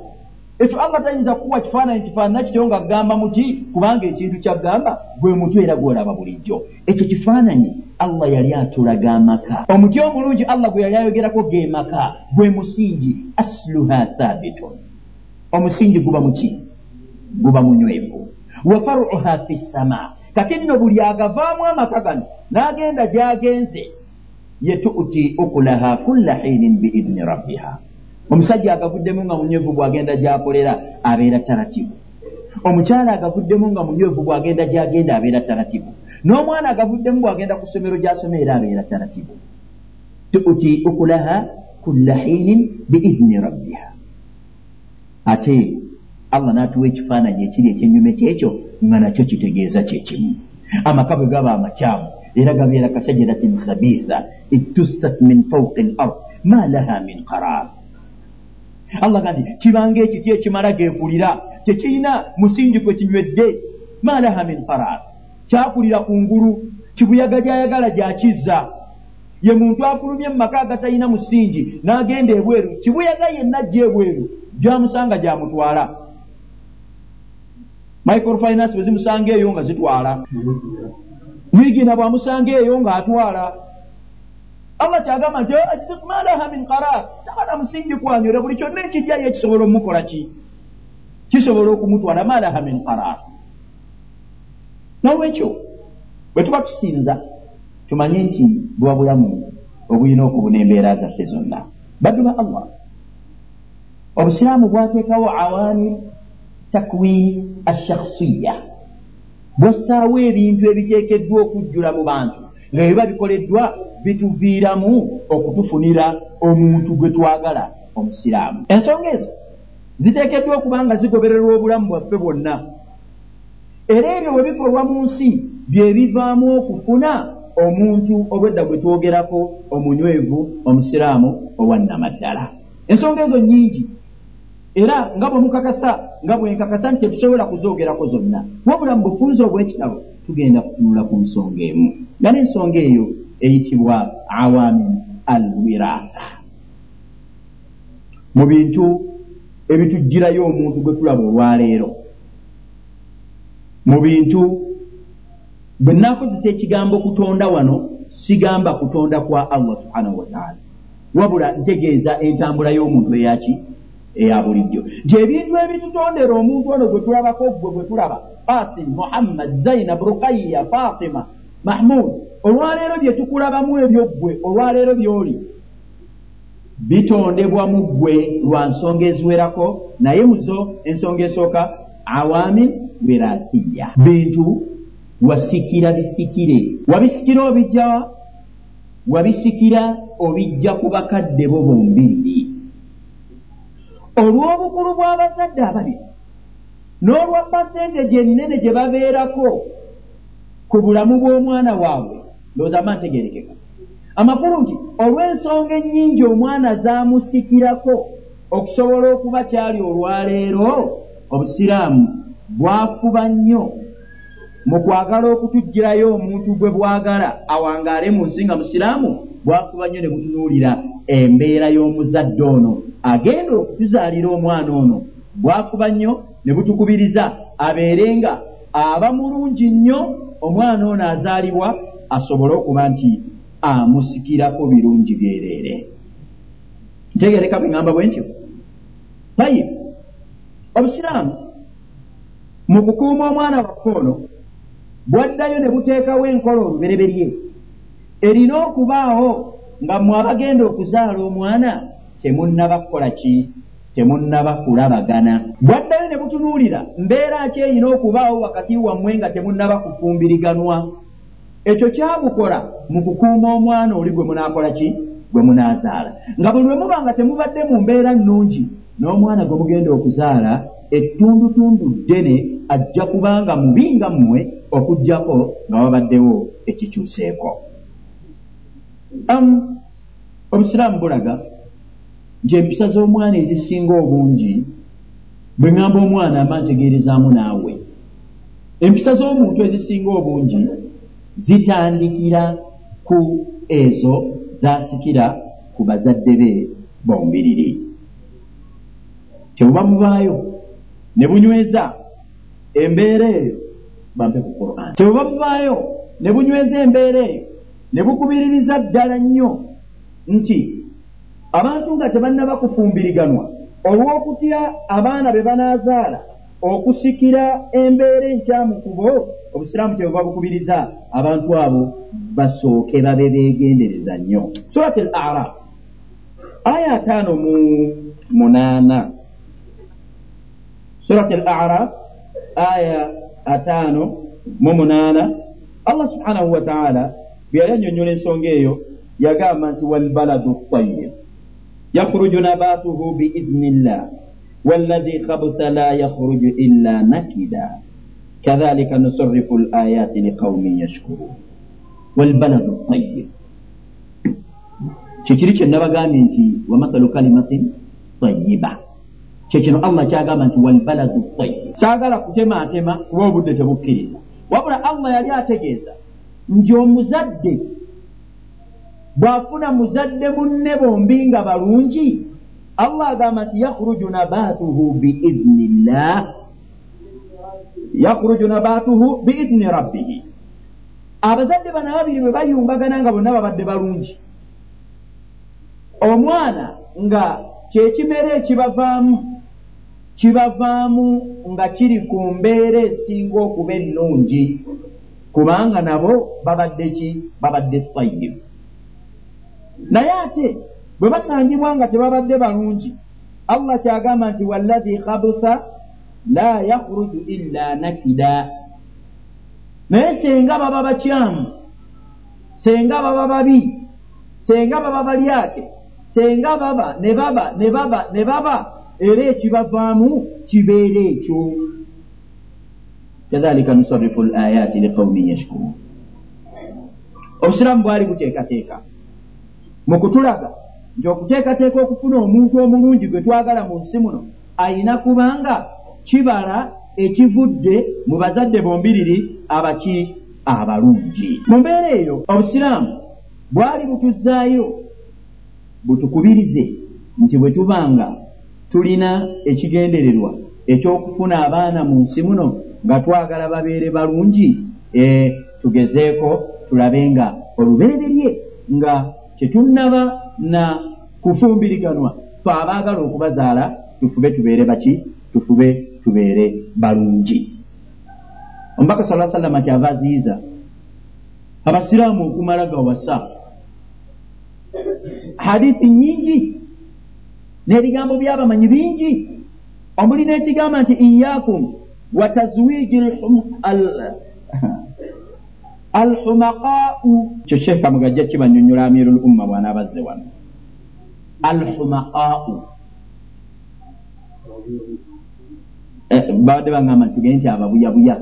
B: ekyo allah tayinza kukuwa kifaananyi kifaanana kityo nga kugamba muti kubanga ekintu kyaggamba gwe muti era gwolaba bulijjo. Ekyo kifaananyi allah yali atulaga amaka. Omuti omulungi allah gwe yali ayogerako ge maka gwe musingi asluha thabitun omusingi guba muki guba munywevu. Wa faruha fi ssama kati nno buli agavaamu amaka gano n'agenda gy'agenze yetuuti ukulaha kulla hiinin biidini rabbiha. Omusajja agavuddemu nga munywevu bw'agenda gy'akolera abeera taratibu. Omukyala agavuddemu nga munywevu bw'agenda gy'agenda abeera taratibu. N'omwana agavuddemu bw'agenda ku ssomero gy'asomeera abeera taratibu. Tuuti ukulaha kulla hiinin biidini rabbiha ate allah n'atuwa ekifaananyi ekiri ekyenyume kyekyo nga nakyo kitegeeza kyekimu amaka bwe gaba amakyamu era gabeera kasajaratin khabitha itustat min fauqi lard ma laha min qarar allah gandi kibanga ekiti ekimala geekulira tekirina musingi kwe kinywedde ma laha min qarar kyakulira ku ngulu kibuyaga gyayagala gyakizza. Ye muntu afulumye mu maka agatalina musingi n'agenda ebweru kibuyaga yenna ajja ebweru gyamusanga gyamutwala. Microfinance bwe zimusanga eyo nga zitwala. Wigina bwamusanga eyo ng'atwala allah kyagamba nti malaha min qarar? Takana musingi kwanyole buli kyonna ekijjayo ekisobola omukola ki? Kisobola okumutwala malaha min qarar? Nolwekyo bwe tuba tusinza tumanye nti bwa bulamu obulina okubuna embeera zaffe zonna. Baddu ba allah obusiraamu bwateekawo awaani takwini ashakhsiya bwassaawo ebintu ebiteekeddwa okujjula mu bantu nga biba bikoleddwa bituviiramu okutufunira omuntu gwe twagala omusiraamu ensonga ezo ziteekeddwa okuba nga zigobererwa obulamu bwaffe bwonna. Era ebyo bwe bikolwa mu nsi bye bivaamu okufuna omuntu obwedda gwe twogerako omunywevu omusiraamu owannamaddala ensonga ezo nnyingi era nga bwe mukakasa nga bwenkakasa nti tetusobola kuzoogerako zonna. Wabula mu bufunzi obw'ekitabo tugenda kutunula ku nsonga emu. Nga n'ensonga eyo eyitibwa awamin al wiraatha mu bintu ebitugirayo omuntu gwe tulaba olwaleero. Mu bintu bwe naakozesa ekigambo kutonda wano sigamba kutonda kwa allah subhanahu wataala wabula ntegeeza entambula y'omuntu eyaki eya bulijjo. Nti ebintu ebitutondera omuntu ono gwe tulabako gwe gwe tulaba qasim muhammad zainab rukaya fatima mahmud olwaleero bye tukulabamu ebyo ggwe olwaleero by'oli bitondebwa mu ggwe lwa nsonga eziwerako naye muzo ensonga esooka awamin wiratiya bintu wasikira bisikire. Wabisikira obijja wabisikira obijja ku bakadde bo bombiriri olw'obukulu bw'abazadde ababiri n'olwa pasenteje ennene gye babeerako ku bulamu bw'omwana waabwe. Ndowooza ma ntegerekeka amakulu nti olw'ensonga ennyingi omwana zaamusikirako okusobola okuba kyali olwaleero obusiraamu bwakuba nnyo mu kwagala okutugirayo omuntu gwe bwagala awangaale mu nsi nga musiraamu bwakuba nnyo ne butunuulira embeera y'omuzadde ono agenda okutuzaalira omwana ono. Bwakuba nnyo ne butukubiriza abeere nga aba mulungi nnyo omwana ono azaalibwa asobole okuba nti amusikirako birungi byereere. Ntegereka bwe ŋŋamba bwe ntyo. Tayi obusiraamu mu kukuuma omwana waffe ono bwaddayo ne buteekawo enkola olubereberye erina okubaawo nga mmwe abagenda okuzaala omwana temunnaba kukola ki? Temunnaba kulabagana bwaddayo ne butunuulira mbeera ki erina okubaawo wakati wammwe nga temunnaba kufumbiriganwa ekyo kyabukola mu kukuuma omwana oli gwe munaakola ki? Gwe munaazaala. Nga buli lwe muba nga temubadde mu mbeera nnungi n'omwana gwe mugenda okuzaala ettundutundu ddene ajja kubanga mubi nga mmwe okugjako nga wabaddewo ekikyuseeko. Obusiraamu bulaga nti empisa z'omwana ezisinga obungi bwe ŋŋamba omwana ama ntegeerezaamu naawe. Empisa z'omuntu ezisinga obungi zitandikira ku ezo zasikira ku bazadde be bombiriri kyebuba mubaayo ne bunyweza embeera eyo bampe ku quran. Kyebuba mubaayo ne bunyweza embeera eyo ne bukubiririza ddala nnyo. Nti abantu nga tebannaba kufumbiriganwa olw'okutya abaana be banaazaala okusikira embeera enkyamu kubo obusiraamu kyebuva bukubiriza abantu abo basooke babe beegendereza nnyo. Surat al araf aya ataano mu munaana. Surat al araf aya ataano mu munaana. Allah subhanahu wa taala bwe yali annyonnyola ensonga eyo yagamba nti walbaladu tayib yakhruju nabatuhu biidni llah wallazi khabusa la yakhruju illa nakida kadhalika nusarifu layati liqaumin yashkurun walbaladu tayib kyekiri kyenabagambye nti wamathalu kalimatin tayiba kyekino allah kyagamba nti walbaladu tayib saagala kutematema kuba obudde tebukkiriza wabula allah yali ategeeza nti omuzadde bw'afuna muzadde munne bombi nga balungi allah agamba nti yakhruju nabatuhu biidni llah yakhruju nabatuhu biidni rabbihi. Abazadde bano ababiri bwe bayumbagana nga bonna babadde balungi. Omwana nga kyekimera ekibavaamu kibavaamu nga kiri ku mbeera esinga okuba ennungi kubanga nabo babadde ki? Babadde tayibu naye ate bwe basangibwa nga tebabadde balungi allah kyagamba nti wallazi khabusa la yakhruju illa nakida. Naye senga baba bakyamu senga baba babi senga baba balyake senga baba ne baba ne baba ne baba era ekibavaamu kibeera ekyo. Kadhalika nusarifu l ayati liqaumin yashkurun. Obusiraamu bwali buteekateeka mu kutulaga nti okuteekateeka okufuna omuntu omulungi gwe twagala mu nsi muno ayina kubanga kibala ekivudde mu bazadde bombiriri abaki abalungi. Mu mbeera eyo obusiraamu bwali butuzaayo butukubirize nti bwe tubanga tulina ekigendererwa ekyokufuna abaana mu nsi muno nga twagala babeere balungi e, tugezeeko tulabe nga olubereberye nga kyetunnaba na kufumbiriganwa. Fe abaagala okubazaala tufube tubeere baki? Tufube tubeere balungi. Omubaka sa sallama kyava aziyiza. Abasiraamu okumala gawasa hadithi nyingi n'ebigambo byabamanyi bingi. Omuli n'ekigamba nti iyakum wa tazwiji alhumaqau kyo sheekha mugajja kibanyonyola amiru l umma bwanaabazze wano? Alhumaqau eh, babadde bagamba nti tugende nti ababuyabuya.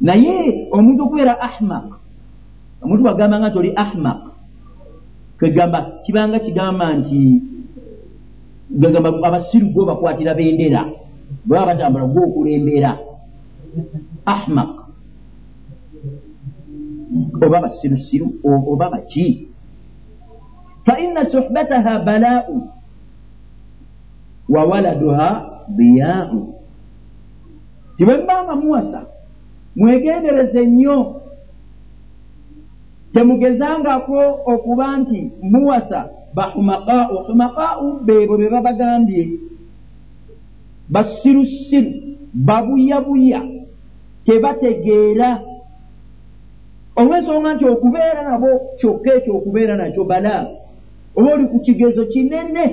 B: Naye omuntu okubeera ahmaq omuntu bagamba nga nti oli ahmaq kwegamba kibanga kigamba nti gagamba abasiru gwe bakwatira bendera bwebaba batambula gwokulembera ahmaq oba basirusiru oba baki faina suhbataha balaau wa waladuha diyaau tibwembanga muwasa mwegendereze nnyo temugezangako okuba nti muwasa bahumaqau humaqau beebo be babagambye. Basirusiru babuyabuya tebategeera olw'ensonga nti okubeera nabo kyokka ekyo okubeera nakyo bala. Oba oli ku kigezo kinene.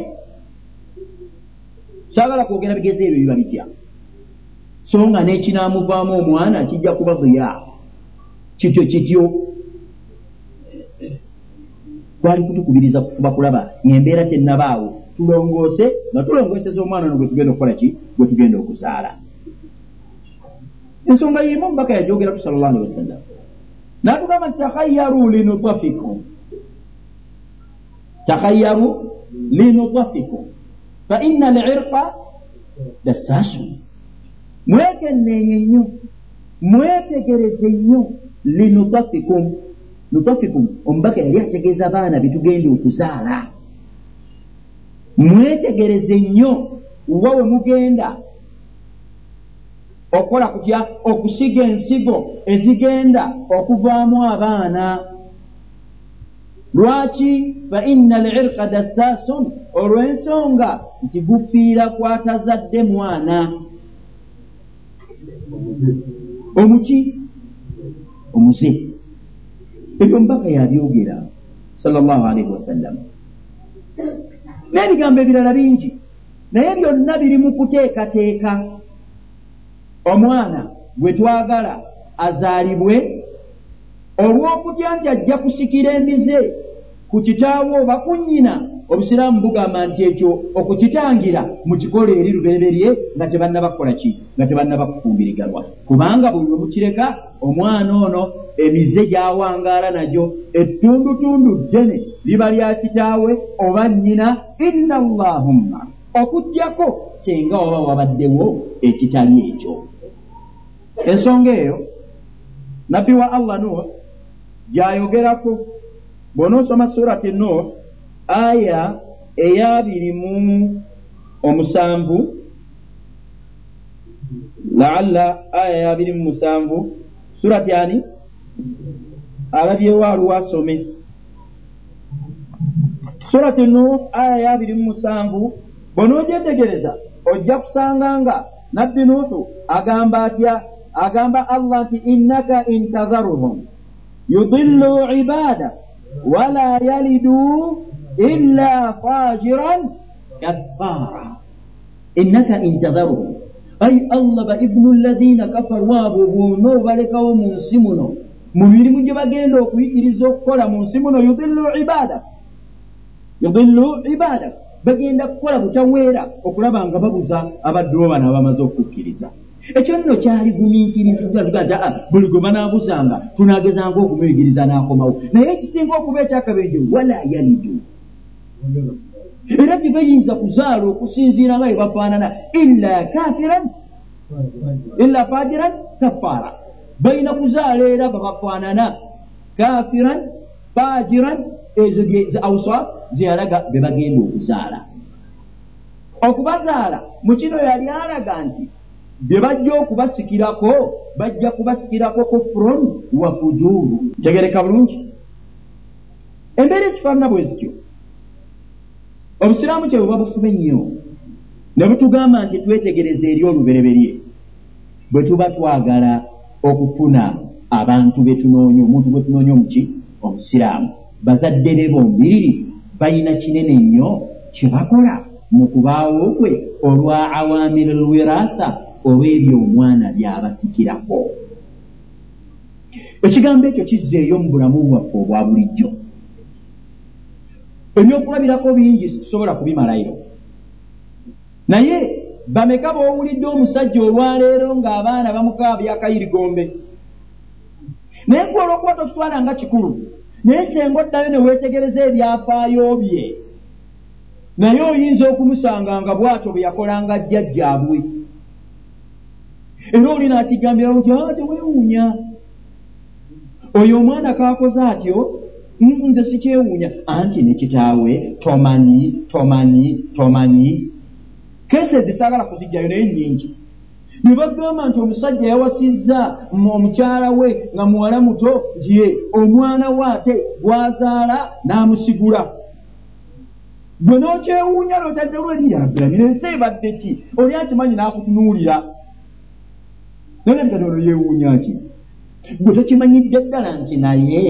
B: Saagala kwogera bigezo ebyo biba bitya? So nga n'ekinaamuvaamu omwana kijja kuba buya kityo kityo. Twali kutukubiriza kufuba kulaba ngaembeera tennabaawo. Tulongoose nga tulongooseza omwana no gwe tugenda okukola ki? Gwe tugenda okuzaala. Ensonga yimu omubaka yajogeratu sal llah alihi wasallam natugamba nti takhayaru linutafikum takhayaru linutafikum fa ina alirqa dassaasu mwekenneenye nnyo mwetegereze nnyo linutafikum nutafikum omubaka yali ategeeza baana betugenda okuzaala mwetegereze nnyo wa we mugenda okukola kutya okusiga ensigo ezigenda okuvaamu abaana. Lwaki fa ina alirqa dassaasun? Olw'ensonga nti gufiira kwatazadde mwana. Omuki? Omuze. Ebyo mubaka yabyogera salllah alaihi wasallam n'ebigambo ebirala bingi naye byonna biri mu kuteekateeka omwana gwe twagala azaalibwe olw'okutya nti ajja kusikira emize ku kitaawo oba ku nnyina obusiraamu bugamba nti ekyo okukitangira mukikola eri lubereberye nga tebannabakukola ki? Nga tebannabakufumbiriganwa kubanga buli wemukireka omwana ono emize gyawangaala nagyo ettundutundu ddene liba lya kitaawe oba nnyina inna llahumma okugjako kyenga waba wabaddewo ekitali ekyo ensonga eyo nabbi wa allah nuh. Gyayogerako bw'onoosoma surati nuh. Aya eyabiri mu omusanvu. Laalla aya eyabiri mu musanvu. Surati ani? Alabyewo aluwa asome surati nuh aya eyabiri mu musanvu. Bw'onoogyetegereza ojja kusanga nga nabbi nuuhu agamba atya agamba allah nti innaka intadharuhum yudillu ibaada wala yalidu illa fajiran kaffara. Innaka intadharuhum ai allah ba ibnu ladhina kafaru abo bwona obalekawo mu nsi muno mu mirimu gye bagenda okuyigiriza okukola mu nsi muno yudillu ibada. Yudillu ibada. Bagenda kukola butaweera okulaba nga babuza abaddewo bano abamaze okukkiriza ekyo nno kyali gumiikiriza buli gwe banaabuzanga tunaagezanga okumuyigiriza n'akomawo. Naye ekisinga okuba ekyakabenje wala yalidu era tebayinza kuzaala okusinziira nga bwe bafaanana illa kafiran illa fajiran kafaara. Balina kuzaala era babafaanana kafiran fajiran ezo awsaf zeyalaga be bagenda okuzaala. Okubazaala mu kino yali alaga nti bye bajja okubasikirako bajja kubasikirako kufurun wa fujuru. Tegereka bulungi. Embeera ezifaanana bwe zityo obusiraamu kyebwe babufube nnyo ne butugamba nti twetegereze eri olubereberye bwe tuba twagala okufuna abantu betunoonya omuntu gwe tunoonya omuki omusiraamu bazadde be bombiriri balina kinene nnyo kye bakola mu kubaawo kwe olwa awaamiri lwiraasa olw'ebyo omwana by'abasikirako. Ekigambo ekyo kizzeeyo mu bulamu bwaffe obwa bulijjo. Ebyokulabirako bingi situsobola kubimalayo. Naye bameka b'owulidde omusajja olwaleero ng'abaana bamukabyakayirigombe naye gwe olwokuba tokitwala nga kikulu naye senga oddayo ne weetegereza ebyafaayo bye. Naye oyinza okumusanga nga bw'atyo bwe yakolanga jjajjaabwe era oli naakigambira nti a teweewuunya oyo omwana kaakoze atyo nze sikyewuunya. Anti ne kitaawe tomanyi tomanyi tomanyi. Kese ezisaagala kuzijjayo naye nyingi ne bagamba nti omusajja yawasizza omukyala we nga muwala muto ye omwana we ate gwazaala n'amusigula. Gwe n'okyewuunya lotadde lweriyabbiramira ensi ebadde ki? Oli akimanyi n'akutunuulira nolabikati olwo yeewuunya ki? Gwe tokimanyidde ddala nti naye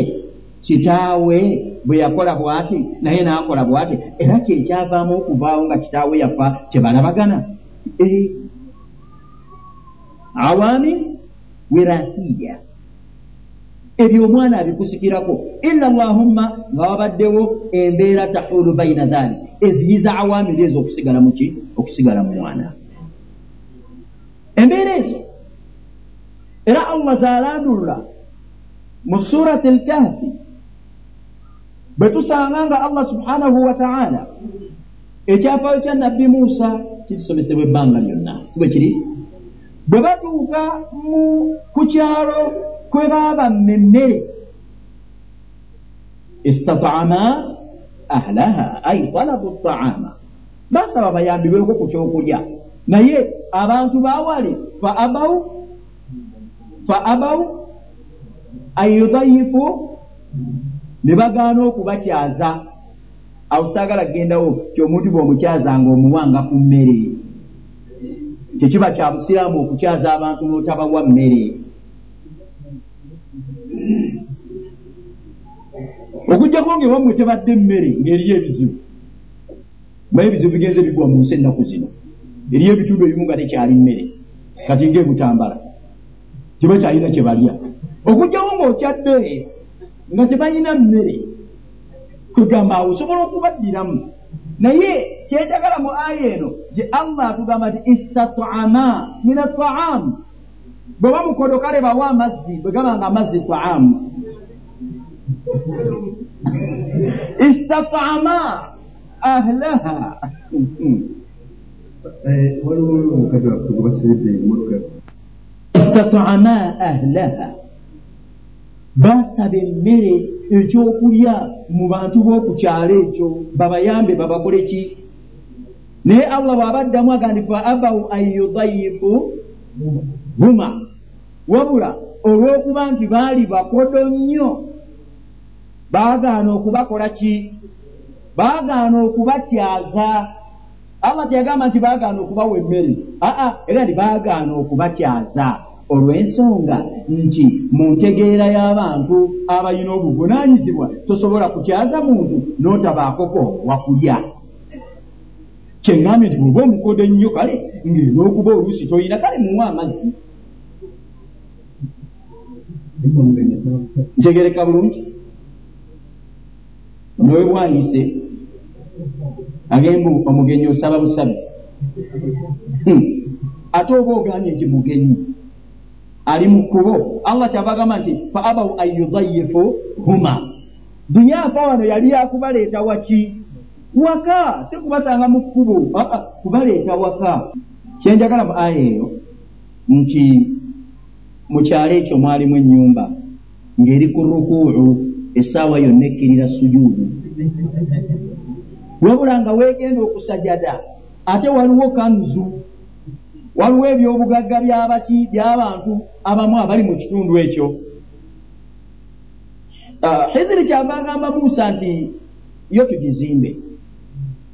B: kitaawe bwe yakola bw'ati naye n'akola bw'ati era kyekyavaamu okuvaawo nga kitaawe yafa kyebalabagana. Awaami wirasiya ebyo omwana abikusikirako illa allahumma nga wabaddewo embeera tahulu baina dhalik eziyiza awaamiri ezo okusigala muki okusigala mu mwana. Embeera ezo era allah zaalandulula mu surati lkahfi bwe tusanga nga allah subhanahu wa taala ekyafaayo kya nabbi muusa kitusomesebwa ebbanga lyonna si bwe kiri bwe batuuka mu ku kyalo kwe baaba mmemmere istatama ahlaha ai talabu taama basaba bayambibweko ku kyokulya naye abantu bawale fa abau fa abau an yudayifu ne bagaana okubakyaza awo saagala kgendawo kyomuntu bweomukyazanga omuwanga ku mmere. Tekiba kya busiraamu okukyaza abantu n'otabawa mmere. Okugjako ngaewammwe tebadde mmere ng'eriyo ebizibu. Maye ebizibu bigenze bigwa mu nsi ennaku zino. Eriyo ebitundu ebimu nga tekyali mmere. Kati ngaebutambala tebakyalina kye balya okugjawo ng'okyadde nga tebalina mmere kugamba awo osobola okubaddiramu. Naye kyenjagala mu aya eno gye allah atugamba nti istatama min ataamu bwe bamukodo kale bawa amazzi bwe gaba nga amazzi taamu istatama ahlaha istatama ahlaha basaba emmere ekyokulya mu bantu b'oku kyalo ekyo babayambe babakole ki? Naye allah bw'abaddamu agandi fa abau an yudayifu huma. Wabula olw'okuba nti baali bakodo nnyo baagaana okubakola ki? Baagaana okubatyaza. Allah teyagamba nti baagaana okubawa emmere. Aa era nti baagaana okubatyaza olw'ensonga nti mu ntegeera y'abantu abalina obuvunaanyizibwa tosobola kukyaza muntu n'otabaakoko wakulya. Kyeŋŋambye nti bweba omukodo ennyo kale ng'en'okuba oluusi toyina kale muwa amazzi. Ntegereka bulungi. Omwoyo bwandise agembu omugenyi osaba busabi Hmm. ate oba ogambye nti mugenyi ali mu kkubo allah kyabagamba nti fa abau an yudayifu huma. Dunyafa wano yali yakubaleeta waki? Waka! Si kubasanga mu kkubo aa kubaleeta waka. Kyenjagala mu aya eyo nti mu kyalo ekyo mwalimu ennyumba ng'eri ku rukuucu essaawa yonna ekkirira sujuudu. Wabula nga weegenda okusajada ate waliwo kanzu waliwo ebyobugagga byabaki byabantu abamu abali mu kitundu ekyo. Ah, hiziri kyava agamba musa nti yo tugizimbe.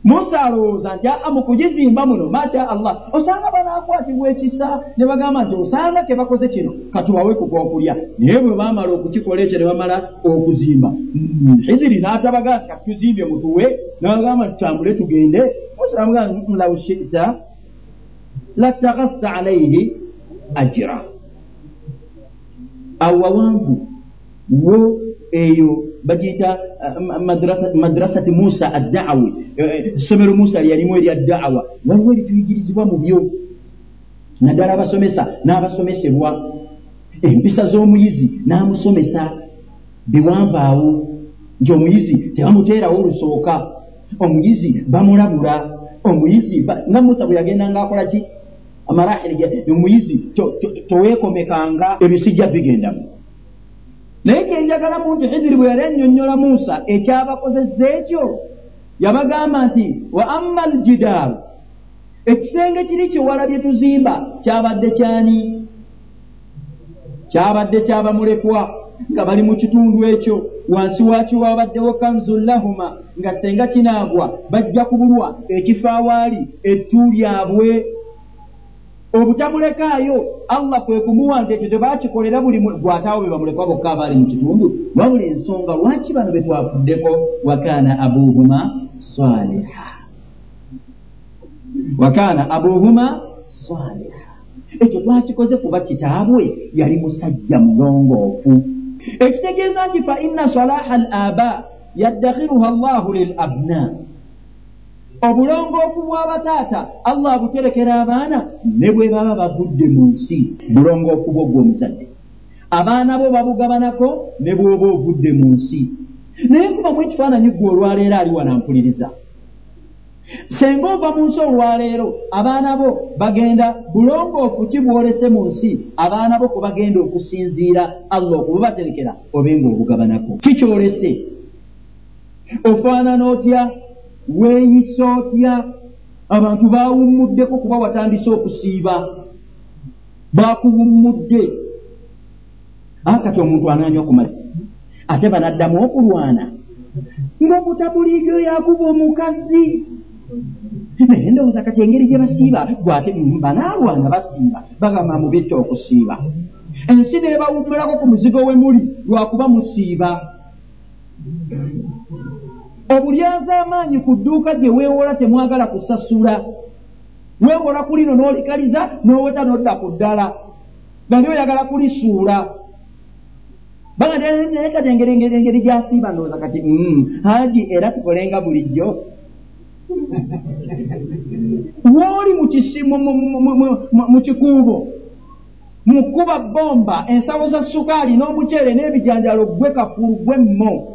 B: Musa alowooza nti aa mu kugizimba muno masha allah. Osanga banakwatibwa ekisa ne bagamba nti osanga tebakoze kino katubawe kugwokulya naye bwe bamala okukikola ekyo ne bamala okuzimba. Hiziri n'atabagaa nti katuzimbye mutuwe. Nabagamba tutambule tugende. Musa amugaa law shita lataghasta alaihi ajira awawanvu wo eyo bagiyita madrasati musa addaawi essomero musa lyalimu erya daawa waliwo erituyigirizibwa mu byo naddala abasomesa n'abasomesebwa empisa z'omuyizi n'amusomesa biwanvaawo nti omuyizi tebamuteerawo olusooka omuyizi bamulabula omuyizi nga musa bwe yagenda ngaakola ki amarahiri omuyizi toweekomekanga ebisijja bigendamu. Naye kyenjagalamu nti hidiri bwe yali annyonnyola musa ekyabakozesa ekyo yabagamba nti wa amma aljidaaru ekisenge kiri kiwala bye tuzimba kyabadde kyani? Kyabadde kyabamulekwa nga bali mu kitundu ekyo. Wansi wakyo wabaddewo kanzun lahuma nga senga kinaagwa bajja kubulwa ekifaawaali ettu lyabwe obutamulekaayo allah kwe kumuwa nti ekyo tebakikolera buli gwataawo be bamulekwa bokka abaali mu kitundu. Wabula ensonga lwaki bano be twafuddeko? Wakaana abuhuma saliha wakaana abuhuma saliha ekyo twakikoze kuba kitaabwe yali musajja mulongoofu. Ekitegeeza nti fa inna salaha al aba yaddakhiruha llahu lil abna obulongoofu bw'abataata allah abuterekera abaana ne bwe baba bavudde mu nsi bulongoofu bwo gw'omuzadde abaana bo babugabanako ne bw'oba ovudde mu nsi. Naye nkubamu ekifaananyi gwe olwaleero ali wanampuliriza senga ova mu nsi olwaleero abaana bo bagenda bulongoofu ki bwolese mu nsi abaana bo kwe bagenda okusinziira allah okububaterekera obe nga obugabanako kikyolese ofaanana otya weeyisa otya? Abantu baawummuddeko kuba watandise okusiiba. Baakuwummudde akati omuntu anaanywa ku mazzi ate banaddamu okulwana. Ng'omutabuliiryo yakuba omukazi. Naye ndowooza kati engeri gye basiiba gwate banaalwana basiiba bagamba mubetta okusiiba. Ensi neebawummulako ku muzigo we muli lwakuba musiiba obulyaza amaanyi ku dduuka gye weewola temwagala kusasula. Weewola ku lino n'olikaliza n'oweta n'odda ku ddala. Gali oyagala kulisuula. Banaye kati engeri gyasiiba ndowooza kati mm, haji era tukolenga bulijjo. *laughs* Wooli mu kikuubo mu kkuba bomba ensawo za sukaali n'omuceere n'ebijanjalo gwe kafulu gwe mmo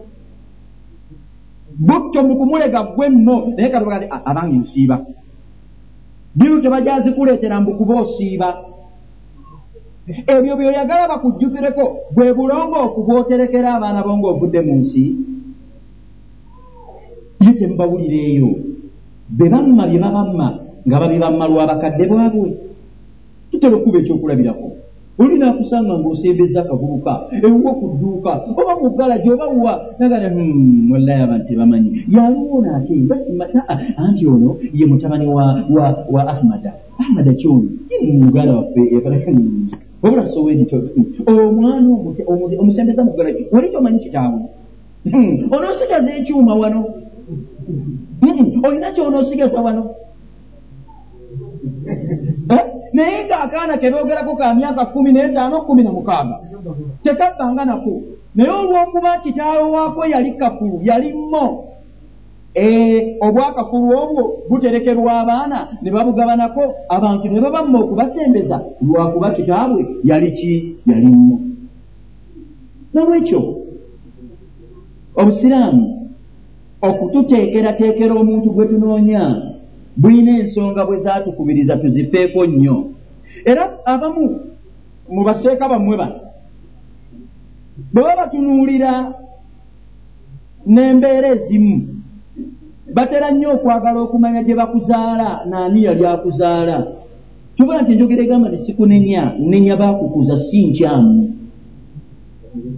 B: butto mukumulega gwemmo naye katubaga ti abange nsiiba. Biru tebajazikuleetera mbukuba osiiba. Ebyo byoyagala bakujjukireko bwe bulongoofu bwoterekera abaana bo ngaovudde mu nsi. Ye temubawulira eyo be bamma bye babamma nga babibamma lwabakadde bwabwe tutera okuba ekyokulabirako olina akusanga ng'osembeza kavubuka ewuwo ku dduuka oba mu galaji oba wuwa nagana hmm, wallayi abantu tebamanyi yaliwoona ate basimata anti ono ye mutabani wa, ahmada. Ahmada kyono mugala waffe ebalakanyingi wabula soweedito omwana omusembeza mu galaji wali tomanyi kitaawe hmm, onoosigaza ekyuma wano. Hmm, olina kyonoosigaza wano? Eh? Naye ng'akaana ke boogerako ka myaka kumi n'etaano kumi na mukaaga. Tekabbanga nako naye olwokuba kitaawe waako yali kakulu yali mmo. Eh, obwakafulu obwo buterekerwa abaana ne babugabanako abantu ne babamma okubasembeza lwakuba kitaabwe yali ki? Yali nno nolwekyo obusiraamu okututeekerateekera omuntu gwe tunoonya bulina ensonga bwe zaatukubiriza tuzifeeko nnyo. Era abamu mu baseeka bammwe bano bwe baba batunuulira n'embeera ezimu batera nnyo okwagala okumanya gye bakuzaala naani yali akuzaala. Kyobola nti enjogera egamba nesikunenya nenya bakukuza si nkyamu.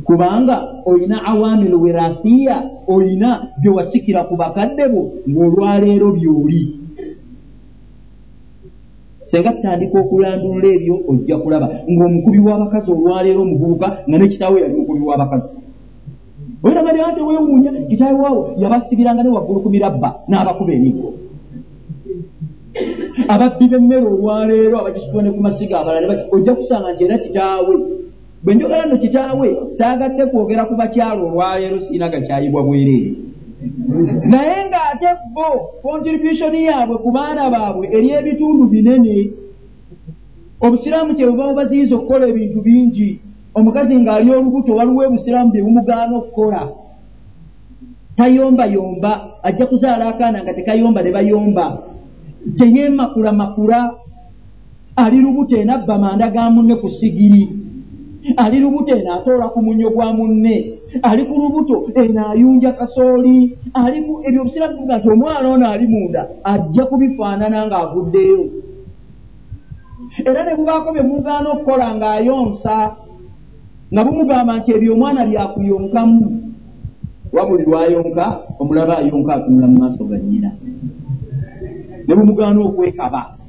B: Kubanga olina awamilu wirathiya olina byewasikira ku bakadde bo ng'olwaleero byoli senga tutandika okulandulula ebyo ojja kulaba ng'omukubi w'abakazi olwaleero omuvubuka nga nekitaawe yali mukubi w'abakazi. Oeramalira nti wewuunya kitaawe waawo yabasibiranga ne waggulu ku mirabba n'abakuba emiggo ababbi b'emmere olwaleero abagisitula ne ku masiga abalala ojja kusanga nti era kitaawe bwe njogera nno kitaawe saagadde kwogera ku bakyalo olwaleero siina gakyayibwa bwereere naye ng'ate bo kontribusioni yaabwe ku baana baabwe eri ebitundu binene obusiraamu kyebuva mubaziyiza okukola ebintu bingi. Omukazi ng'ali olubuto waliwo ebusiraamu bye bumugaana okukola. Tayombayomba ajja kuzaala akaana nga tekayomba ne bayomba. Teyeemakula makula ali lubuto enabba manda ga munne ku sigiri ali lubuto eno atoola ku munyo gwa munne. Ali ku lubuto eno ayunja kasooli. Alimu ebyo obusiraamu kuga nti omwana ono ali munda ajja kubifaanana ng'avuddeyo. Era ne bubaako bye mugaana okukola ng'ayonsa nga bumugamba nti ebyo omwana byakuyonkamu. Wa buli lwayonka omulaba ayonka atunula mu maaso ga nnyina. Ne bumugaana okwekaba